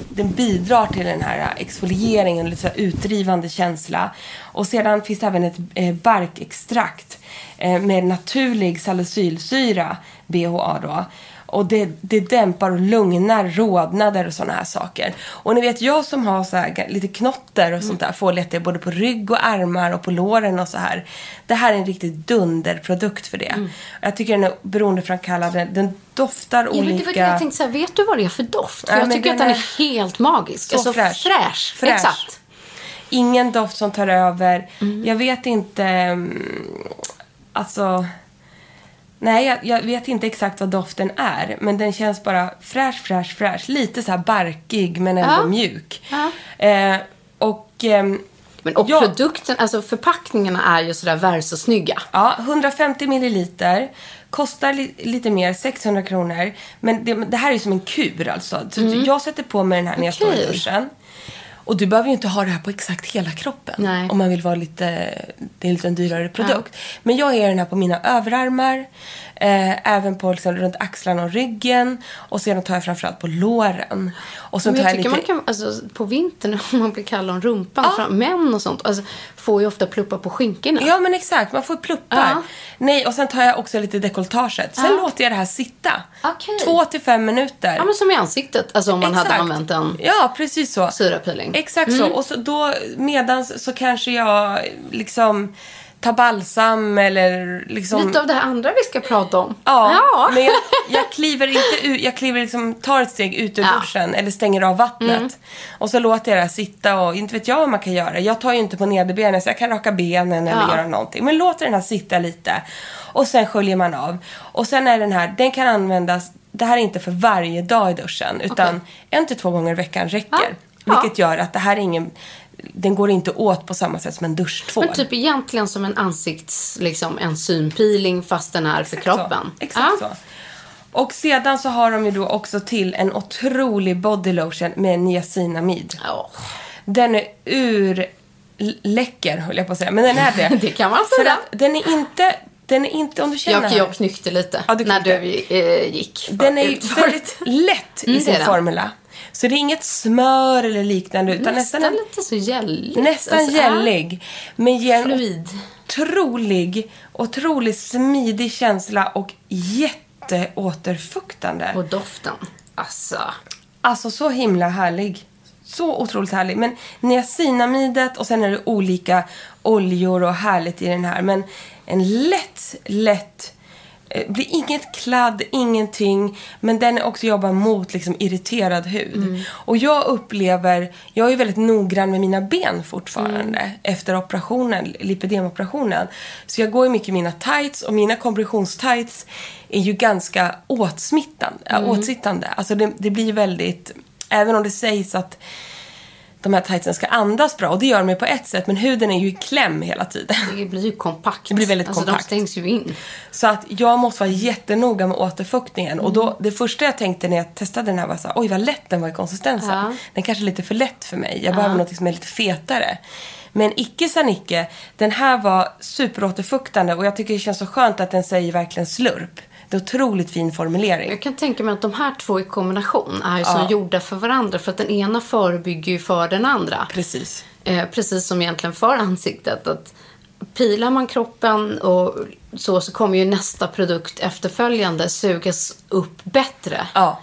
den bidrar till den här exfolieringen, lite så utdrivande känsla. Och sedan finns det även ett eh, barkextrakt eh, med naturlig salicylsyra, BHA då. Och det, det dämpar och lugnar rodnader och sådana här saker. Och ni vet, jag som har så här, lite knotter och sånt där det både på rygg och armar och på låren och så här. Det här är en riktigt dunderprodukt för det. Jag tycker den är beroendeframkallande. Den doftar Ja, men olika. det jag tänkte säga. Vet du vad det är för doft? För Ja, jag tycker att den den är är helt magisk. så alltså, fräsch. fräsch. Fräsch. Exakt. Ingen doft som tar över. Mm. Jag vet inte... mm, Alltså... Nej, jag, jag vet inte exakt vad doften är. Men den känns bara fräsch, fräsch, fräsch. Lite så här barkig, men ändå Ja. mjuk. Ja. Eh, och... ehm, Men, och ja, produkten, alltså förpackningarna är ju sådär versusnygga. Ja, 150 milliliter. Kostar li- lite mer, 600 kronor. Men det, det här är ju som en kur alltså. Så Jag sätter på mig den här när jag står i Mm. Duschen. Och du behöver ju inte ha det här på exakt hela kroppen. Nej. Om man vill vara lite, det är en lite dyrare produkt. Men jag har den här på mina överarmar. Eh, även på liksom, runt axlarna och ryggen. Och sedan tar jag framförallt på låren. Och sen Men jag jag tycker lite... man kan, alltså, på vintern om man blir kall om rumpan, fram, män och sånt, alltså, får ju ofta pluppa på skinkorna. Ja men exakt, man får pluppar. Ja. Nej, och sen tar jag också lite dekolletaget. Sen Ja. låter jag det här sitta. Okej. Två till fem minuter. Ja, men som i ansiktet, alltså om man hade Exakt. använt en Ja, precis så. syrapeeling. Exakt så. Och så då medans så kanske jag liksom tar balsam eller liksom... Lite av det här andra vi ska prata om. Ja, Ja. men jag, jag kliver inte ut, jag kliver liksom, tar ett steg ut ur Ja. Mm. duschen eller stänger av vattnet. Och så låter jag det sitta och inte vet jag vad man kan göra. Jag tar ju inte på nederbenen så jag kan raka benen eller Ja. göra någonting. Men låter den här sitta lite. Och sen sköljer man av. Och sen är den här, den kan användas, det här är inte för varje dag i duschen. Utan Okej. en till två gånger i veckan räcker. Vilket gör att det här är ingen, den går inte åt på samma sätt som en duschtvål. Men typ egentligen som en ansikts, liksom en synpeeling fast den är för kroppen. Så. Exakt ja. så. Och sedan så har de ju då också till en otrolig body lotion med niacinamid. Ja. Den är ur läcker höll jag på att säga, men den är det. Det kan man För säga. att den är inte, den är inte om du känner Jag, jag knyckte lite Ja, du när knyckte. du eh, gick. Den är väldigt lätt i Mm, sin formula. Så det är inget smör eller liknande utan Nästan, nästan, en, lite så gälligt. nästan Alltså, gällig. Men ger en Fluid. otrolig, otroligt smidig känsla och jätteåterfuktande. Och doften. Alltså. Alltså så himla härlig. Så otroligt härlig. Men niacinamidet och sen är det olika oljor och härligt i den här. Men en lätt, lätt... eh, blir inget kladd, ingenting. Men den också jobbar mot liksom irriterad hud. Och jag upplever... Jag är väldigt noggrann med mina ben fortfarande. Efter operationen, lipidemoperationen. Så jag går ju mycket i mina tights och mina kompressionstights är ju ganska åtsmittande, åtsittande. Alltså det, det blir väldigt... Även om det sägs att de här tightsen ska andas bra, och det gör de ju på ett sätt, men huden är ju i kläm hela tiden. Det blir ju kompakt. Det blir väldigt alltså, kompakt. De stängs ju in. Så att jag måste vara jättenoga med återfuktningen. Och då, det första jag tänkte när jag testade den här var så här, oj vad lätt den var i konsistensen. Ja. Den kanske är lite för lätt för mig. Jag behöver något som är lite fetare. Men icke sa Nicke, den här var superåterfuktande och jag tycker det känns så skönt att den säger verkligen slurp. Det är otroligt fin formulering. Jag kan tänka mig att de här två i kombination är ju som Ja. gjorda för varandra. För att den ena förebygger ju för den andra. Precis. Eh, precis som egentligen för ansiktet. Att pilar man kroppen och så, så kommer ju nästa produkt efterföljande sugas upp bättre. Ja,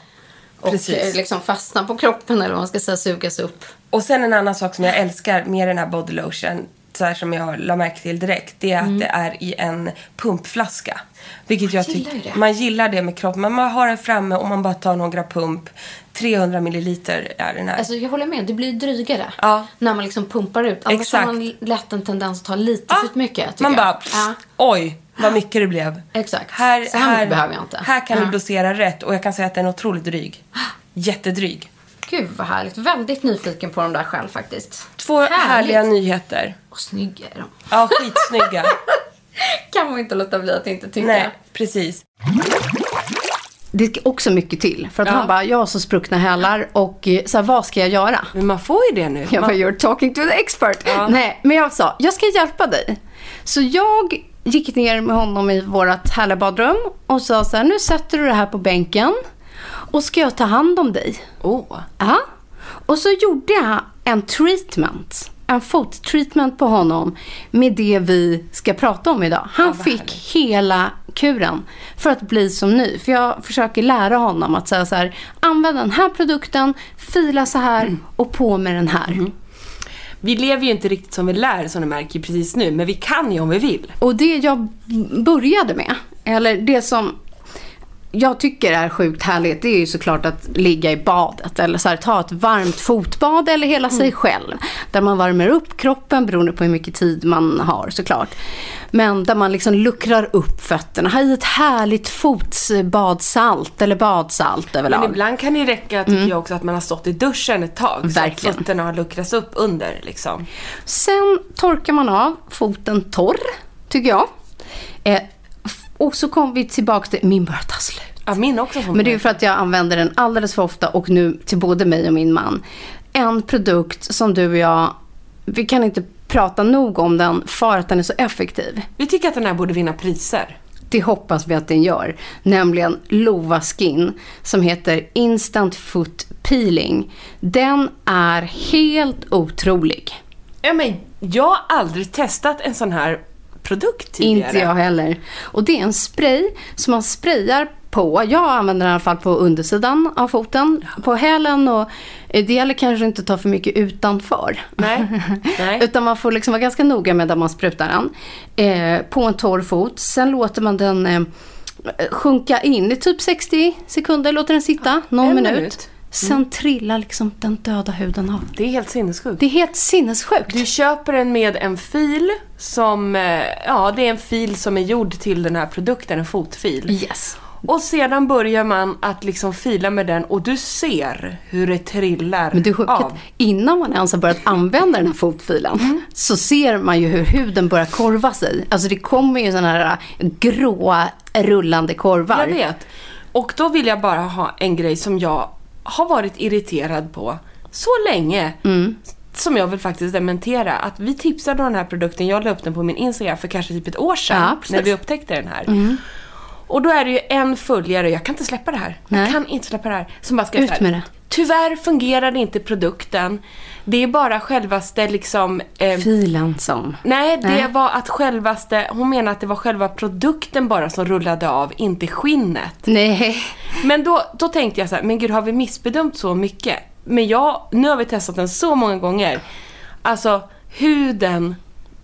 och precis. eh, liksom fastna på kroppen eller vad man ska säga, sugas upp. Och sen en annan sak som jag älskar med den här body lotion, så här som jag la märke till direkt, det är att det är i en pumpflaska. Vilket jag gillar tycker, man gillar det med kroppen. Man har den framme och man bara tar några pump. 300 milliliter är den här. Alltså jag håller med, det blir drygare. Ja. När man liksom pumpar ut. Annars Exakt. har man lätt en tendens att ta lite Ja, för mycket. Man jag. bara, pff, Ja. oj, vad mycket det blev. Exakt. Här, Så här mycket behöver jag inte. Här kan Ja. du dosera rätt och jag kan säga att den är otroligt dryg. Jättedryg. Gud vad härligt. Väldigt nyfiken på dem där själv faktiskt. Två Härligt. härliga nyheter. Och snygga är de. Ja, skitsnygga. Kan man inte låta bli att inte tycka. Nej, precis. det ska också mycket till. För att Ja. han bara, jag har så spruckna hälar och eh, så här, vad ska jag göra? Men man får ju det nu. Jag bara, Man, you're talking to the expert. Ja. Nej, men jag sa, jag ska hjälpa dig. Så jag gick ner med honom i vårt härliga badrum och sa så här, nu sätter du det här på bänken och ska jag ta hand om dig. oh. Ja. Och så gjorde jag en treatment. En fottreatment på honom med det vi ska prata om idag. Han vad fick härligt. hela kuren för att bli som ny. För jag försöker lära honom att säga så här, använd den här produkten, fila så här Mm. och på med den här. Vi lever ju inte riktigt som vi lär som du märker precis nu, men vi kan ju om vi vill. Och det jag började med, eller det som jag tycker är sjukt härligt, det är ju såklart att ligga i badet eller så här, ta ett varmt fotbad eller hela sig själv. Där man värmer upp kroppen beroende på hur mycket tid man har såklart. Men där man liksom luckrar upp fötterna, ha i ett härligt fotbadsalt eller badsalt överlag. Men ibland kan det räcka, tycker jag också, att man har stått i duschen ett tag. Så Verkligen. att fötterna har luckrats upp under liksom. Sen torkar man av foten torr, tycker jag. Eh, och så kommer vi tillbaka till, min börjar ta slut. Ja, min också. Men det är för att jag använder den alldeles för ofta och nu till både mig och min man. En produkt som du och jag, vi kan inte prata nog om den för att den är så effektiv. Vi tycker att den här borde vinna priser. Det hoppas vi att den gör. Nämligen Lova Skin som heter Instant Foot Peeling. Den är helt otrolig. Ja, men jag har aldrig testat en sån här produkt tidigare. Inte jag heller. Och det är en spray som man sprayar på. Jag använder den i alla fall på undersidan av foten. På hälen och eh, det gäller kanske inte att ta för mycket utanför. Nej. Nej. Utan man får liksom vara ganska noga med där man sprutar den. Eh, på en torr fot. Sen låter man den eh, sjunka in i typ 60 sekunder. Låter den sitta någon en minut. minut. Sen trillar liksom den döda huden av. Det är helt sinnessjukt. Det är helt sinnessjukt. Du köper den med en fil som, eh, ja det är en fil som är gjord till den här produkten, en fotfil. Yes. Och sedan börjar man att liksom fila med den och du ser hur det trillar Men det är sjukt av. innan man ens har börjat använda den här fotfilen Mm. så ser man ju hur huden börjar korva sig. Alltså det kommer ju sådana här gråa rullande korvar. Jag vet. Och då vill jag bara ha en grej som jag har varit irriterad på så länge. Mm. Som jag vill faktiskt dementera. Att vi tipsade om den här produkten, jag la upp den på min Instagram för kanske typ ett år sedan. Ja. Mm. när vi upptäckte den här. Och då är det ju en följare, jag kan inte släppa det här. Jag Nej. kan inte släppa det här. Som bara ska Ut med det. Tyvärr fungerade inte produkten. Det är bara självaste liksom... Eh, Filen som. Nej, det Nej. var att självaste, hon menar att det var själva produkten bara som rullade av, inte skinnet. Nej. Men då, då tänkte jag så här, men gud har vi missbedömt så mycket? Men jag, nu har vi testat den så många gånger. Alltså huden,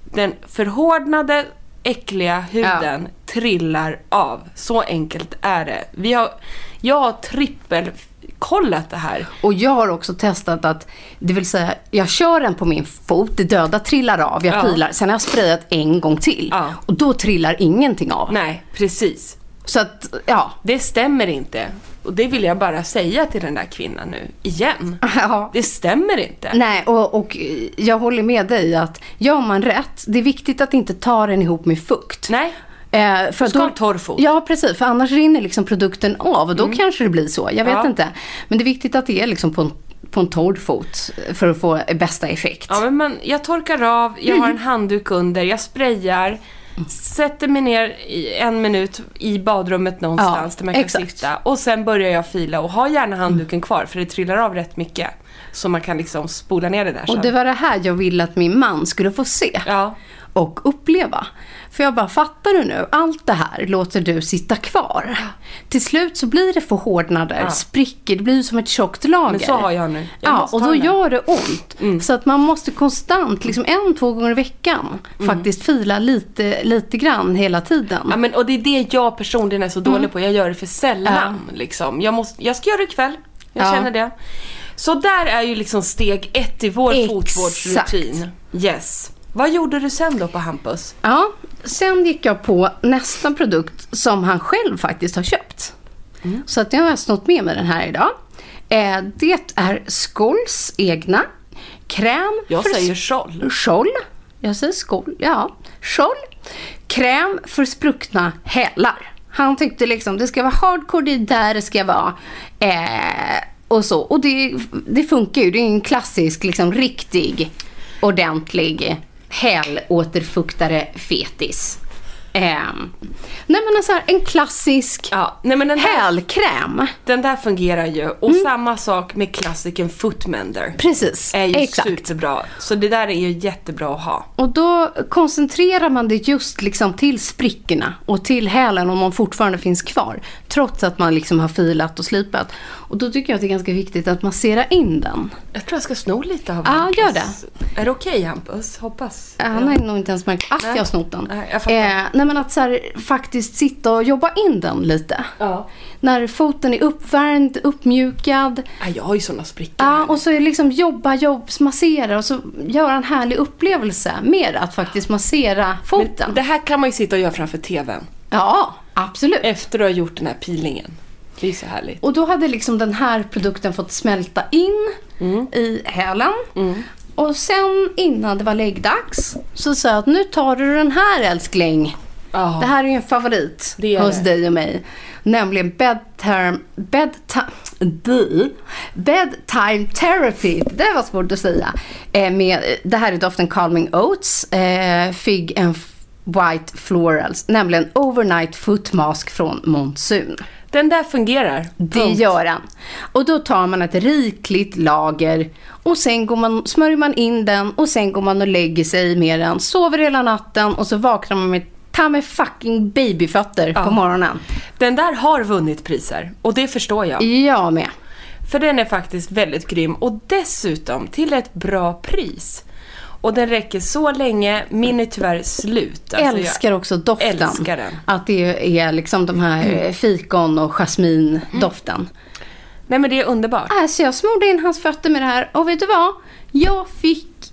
den förhårdnade, äckliga huden trillar av. Så enkelt är det. Vi har, jag har trippelkollat det här. Och jag har också testat att, det vill säga, jag kör den på min fot, det döda trillar av, jag Ja. pilar. Sen har jag sprayat en gång till. Ja. Och då trillar ingenting av. Nej, precis. Så att, ja. Det stämmer inte. Och det vill jag bara säga till den där kvinnan nu, igen. ja. Det stämmer inte. Nej, och, och jag håller med dig att gör man rätt, det är viktigt att inte ta den ihop med fukt. Nej. Eh, för Du ska då- ha en torr fot. Ja, precis. För annars rinner liksom produkten av och då kanske det blir så. Jag vet Ja. inte. Men det är viktigt att det är liksom på en, på en torr fot för att få bästa effekt. Ja, men man, jag torkar av, jag har en handduk under, jag sprayar, sätter mig ner i en minut i badrummet någonstans Ja, där man kan exakt. sitta. Och sen börjar jag fila och ha gärna handduken kvar för det trillar av rätt mycket. Så man kan liksom spola ner det där sen. Och det var det här jag ville att min man skulle få se. Ja. och uppleva. För jag bara, fattar du nu? Allt det här låter du sitta kvar. Till slut så blir det förhårdnader, Ja. spricker, det blir som ett tjockt lager. Men så har jag nu. Jag ja, och då gör det ont. Så att man måste konstant, liksom en, två gånger i veckan, faktiskt fila lite, lite grann hela tiden. Ja, men, och det är det jag personligen är så dålig på. Jag gör det för sällan. Liksom. Jag, måste, jag ska göra det ikväll. Jag Ja. känner det. Så där är ju liksom steg ett i vår Exakt. fotvårdsrutin. Yes. Vad gjorde du sen då på Hampus? Ja, sen gick jag på nästa produkt som han själv faktiskt har köpt. Mm. Så att jag har snott med mig den här idag. Eh, det är Schols egna kräm Jag säger Scholl. Scholl. Jag säger skol, ja. Scholl. Kräm för spruckna hälar. Han tyckte liksom det ska vara hardcore, det är där det ska vara. Eh, och så. Och det, det funkar ju. Det är en klassisk, liksom riktig, ordentlig hälåterfuktare fetis. Eh, nej men alltså en klassisk Ja, nej men den där, hälkräm. den där fungerar ju. Och samma sak med klassiken Footmender. Precis, Är ju exakt. superbra. Så det där är ju jättebra att ha. Och då koncentrerar man det just liksom till sprickorna och till hälen om de fortfarande finns kvar. Trots att man liksom har filat och slipat. Och då tycker jag att det är ganska viktigt att massera in den. Jag tror jag ska sno lite av Ja, Hampus. gör det. Är det okej Hampus? Hoppas. Han har nog inte ens märkt att Nej. jag har snott den. Nej, jag fattar. eh, nej men att så här, faktiskt sitta och jobba in den lite. Ja. När foten är uppvärmd, uppmjukad. Ja, jag har ju såna sprickor. Ja, och så är liksom jobba, jobb, massera och så göra en härlig upplevelse med att faktiskt massera foten. Men det här kan man ju sitta och göra framför TVn. Ja, absolut. Efter du har gjort den här peelingen. Det är så härligt. Och då hade liksom den här produkten fått smälta in Mm. i hälen. Och sen innan det var läggdags så sa jag att nu tar du den här älskling. Ja. Det här är ju en favorit Det hos det. dig och mig. Nämligen bedtime, bedtime, bedtime therapy. Det var svårt att säga. Eh, med, det här är doften Calming Oats, eh, Fig and White Florals. Nämligen Overnight Foot Mask från Monsoon. Den där fungerar. Det Punkt. gör den. Och då tar man ett rikligt lager och sen går man, smörjer man in den och sen går man och lägger sig med den. Sover hela natten och så vaknar man med ta med fucking babyfötter på morgonen. Den där har vunnit priser. Och det förstår jag. Jag med. För den är faktiskt väldigt grym. Och dessutom till ett bra pris. Och den räcker så länge. Min är tyvärr slut. Alltså, jag älskar också doften. älskar den. Att det är liksom de här mm. fikon och jasmindoften. Nej men det är underbart. Alltså jag smorde in hans fötter med det här och vet du vad? Jag fick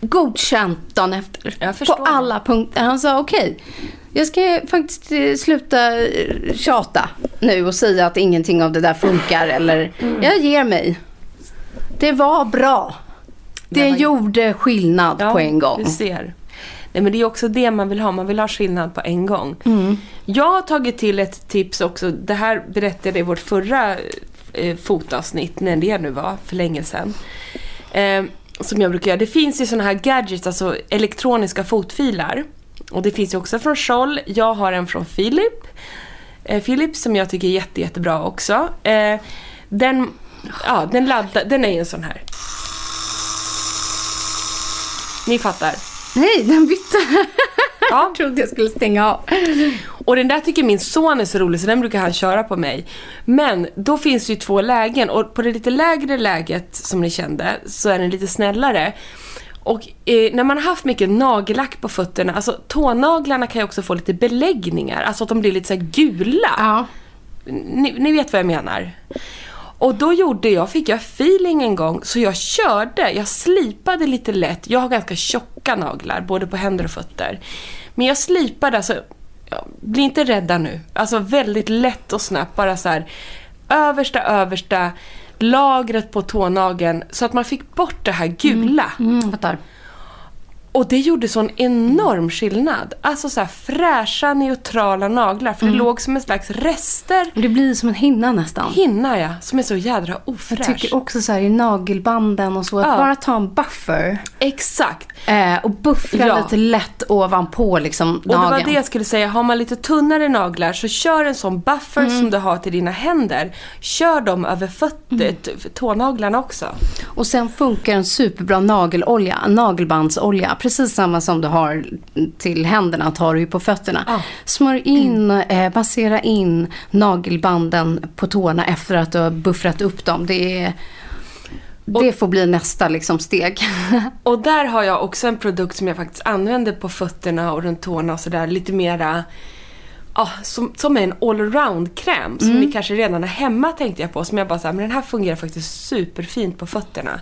godkänt dagen efter. Jag förstår på alla punkter. Han sa okej. jag ska faktiskt eh, sluta eh, tjata nu och säga att ingenting av det där funkar. Eller jag ger mig. Det var bra. Det var- gjorde skillnad på en gång. Du ser. Nej, men det är också det man vill ha. Man vill ha skillnad på en gång. Mm. Jag har tagit till ett tips också. Det här berättade jag i vårt förra eh, fotavsnitt, när det nu var, för länge sedan. Eh, som jag brukar göra. Det finns ju såna här gadgets, alltså elektroniska fotfilar. Och det finns ju också från Scholl. Jag har en från Philip. Eh, Philips som jag tycker är jätte, jättebra också. Eh, den, ja, den, laddar, den är ju en sån här. Ni fattar. Nej, den bytte. Ja. jag trodde jag skulle stänga av. Och den där tycker min son är så rolig så den brukar han köra på mig. Men då finns det ju två lägen och på det lite lägre läget som ni kände så är den lite snällare. Och eh, när man har haft mycket nagellack på fötterna, alltså tånaglarna kan ju också få lite beläggningar, alltså att de blir lite så gula. Ja. Ni, ni vet vad jag menar. Och då gjorde jag, fick jag feeling en gång, så jag körde, jag slipade lite lätt. Jag har ganska tjocka naglar, både på händer och fötter. Men jag slipade, alltså, bli inte rädda nu. Alltså väldigt lätt och snabbt, bara så här översta, översta lagret på tånageln så att man fick bort det här gula. Mm, mm, fattar. Och det gjorde sån enorm skillnad. Alltså så här fräscha, neutrala naglar. För det låg som en slags rester. Det blir som en hinna nästan. Hinna ja, som är så jädra ofräsch. Jag tycker också så här i nagelbanden och så, att Ja. bara ta en buffer Exakt. eh, och buffra Ja. lite lätt ovanpå liksom Och det var nageln. det jag skulle säga, har man lite tunnare naglar så kör en sån buffer som du har till dina händer. Kör dem över fötter, t- tånaglarna också. Och sen funkar en superbra nagelolja, en nagelbandsolja. Precis samma som du har till händerna tar du ju på fötterna. Ja. Smörj in, eh, massera in nagelbanden på tårna efter att du har buffrat upp dem. Det, är, det får bli nästa liksom steg. Och där har jag också en produkt som jag faktiskt använder på fötterna och runt tårna och sådär. Lite mera, ja, som, som är en allround-kräm. Som ni kanske redan har hemma tänkte jag på. Som jag bara såhär, men den här fungerar faktiskt superfint på fötterna.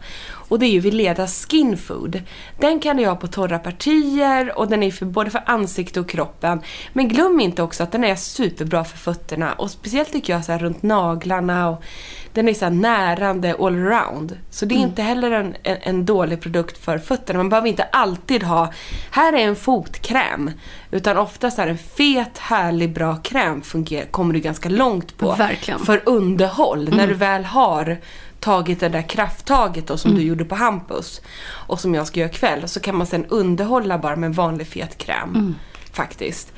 Och det är ju Vileda Skin Food. Den kan du ha på torra partier och den är för, både för ansikte och kroppen. Men glöm inte också att den är superbra för fötterna. Och speciellt tycker jag så här runt naglarna och den är så närande allround. Så det är inte heller en, en, en dålig produkt för fötterna. Man behöver inte alltid ha, här är en fotkräm. Utan oftast är en fet, härlig bra kräm fungerar, kommer du ganska långt på. Verkligen. För underhåll, när du väl har tagit det där krafttaget då, som du gjorde på Hampus och som jag ska göra ikväll så kan man sen underhålla bara med en vanlig fet kräm. Faktiskt.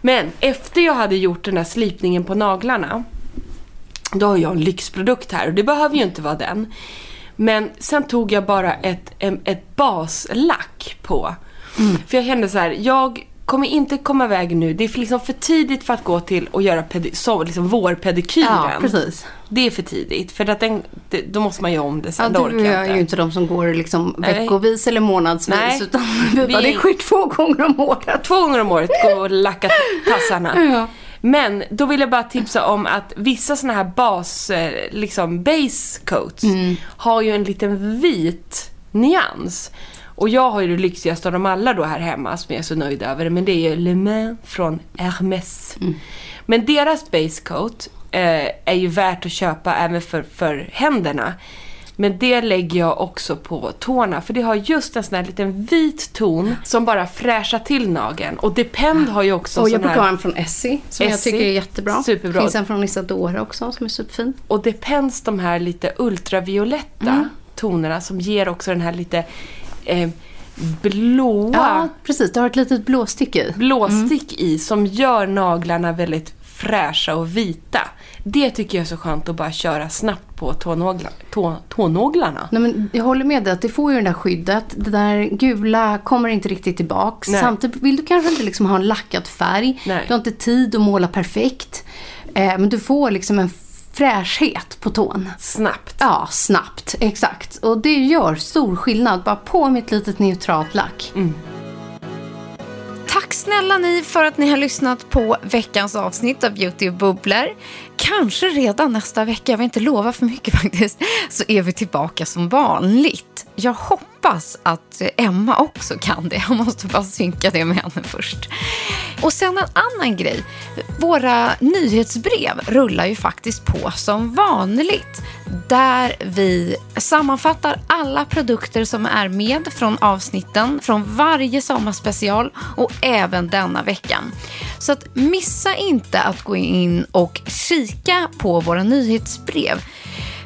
Men efter jag hade gjort den där slipningen på naglarna då har jag en lyxprodukt här och det behöver ju inte vara den. Men sen tog jag bara ett, ett baslack på. För jag kände så här, jag kommer inte komma iväg nu. Det är för- liksom för tidigt för att gå till och göra pedi- så, liksom vårpedikyren. Ja, precis. Det är för tidigt. För att den, det, då måste man göra om det Ja, sen. det orkar du jag är ju inte de som går liksom Nej. veckovis eller månadsvis. Nej. Utan vi bara, det sker två gånger om året. Två gånger om året gå och lacka tassarna. Ja. Men då vill jag bara tipsa om att vissa såna här bas, eh, liksom base coats Mm. har ju en liten vit nyans. Och jag har ju det lyxigaste av dem alla då här hemma som jag är så nöjd över. Men det är ju Le Main från Hermès. Mm. Men deras base coat eh, är ju värt att köpa även för, för händerna. Men det lägger jag också på tårna för det har just en sån här liten vit ton som bara fräschar till nageln. Och Depend har ju också Och jag brukar ha en från Essie som jag Essie. tycker är jättebra. Superbra. finns en från Isadora också som är superfin. Och Depends de här lite ultravioletta Mm. tonerna som ger också den här lite eh, blåa Ja, precis. Det har ett litet blåstick i. blåstick i som gör naglarna väldigt fräscha och vita. Det tycker jag är så skönt att bara köra snabbt på tånagla, tå, tånaglarna. Nej, men jag håller med dig att det får ju det där skyddet. Det där gula kommer inte riktigt tillbaks. Nej. Samtidigt vill du kanske inte liksom ha en lackad färg. Nej. Du har inte tid att måla perfekt. Eh, men du får liksom en fräschhet på tån. Snabbt. Ja, snabbt. Exakt. Och det gör stor skillnad. Bara på med ett litet neutralt lack. Tack snälla ni för att ni har lyssnat på veckans avsnitt av Beauty och bubblor. Kanske redan nästa vecka, jag vill inte lova för mycket faktiskt, så är vi tillbaka som vanligt. Jag hoppas att Emma också kan det. Jag måste bara synka det med henne först. Och sen en annan grej. Våra nyhetsbrev rullar ju faktiskt på som vanligt. Där vi sammanfattar alla produkter som är med från avsnitten från varje sommarspecial och även denna veckan. Så att missa inte att gå in och kika på våra nyhetsbrev.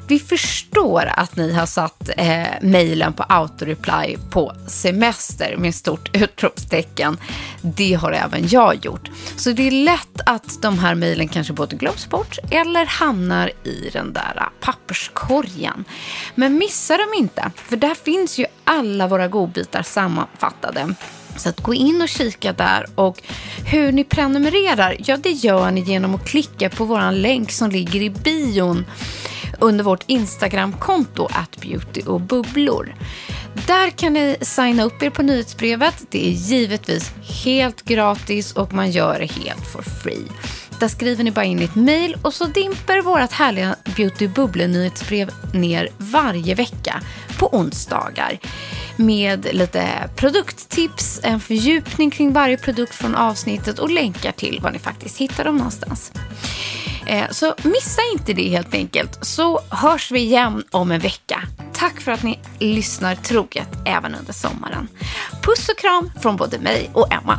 Vi förstår att ni har satt eh, mejlen på autoreply på semester med stort utropstecken. Det har även jag gjort. Så det är lätt att de här mejlen kanske både glöms bort eller hamnar i den där papperskorgen. Men missa dem inte, för där finns ju alla våra godbitar sammanfattade. Så att gå in och kika där och hur ni prenumererar, ja det gör ni genom att klicka på vår länk som ligger i bion under vårt Instagramkonto att beauty och bubblor. Där kan ni signa upp er på nyhetsbrevet. Det är givetvis helt gratis och man gör det helt for free. Där skriver ni bara in ett mejl och så dimper vårt härliga Beauty Bubble nyhetsbrev ner varje vecka på onsdagar med lite produkttips, en fördjupning kring varje produkt från avsnittet och länkar till var ni faktiskt hittar dem någonstans. Eh, så missa inte det helt enkelt, så hörs vi igen om en vecka. Tack för att ni lyssnar troget även under sommaren. Puss och kram från både mig och Emma.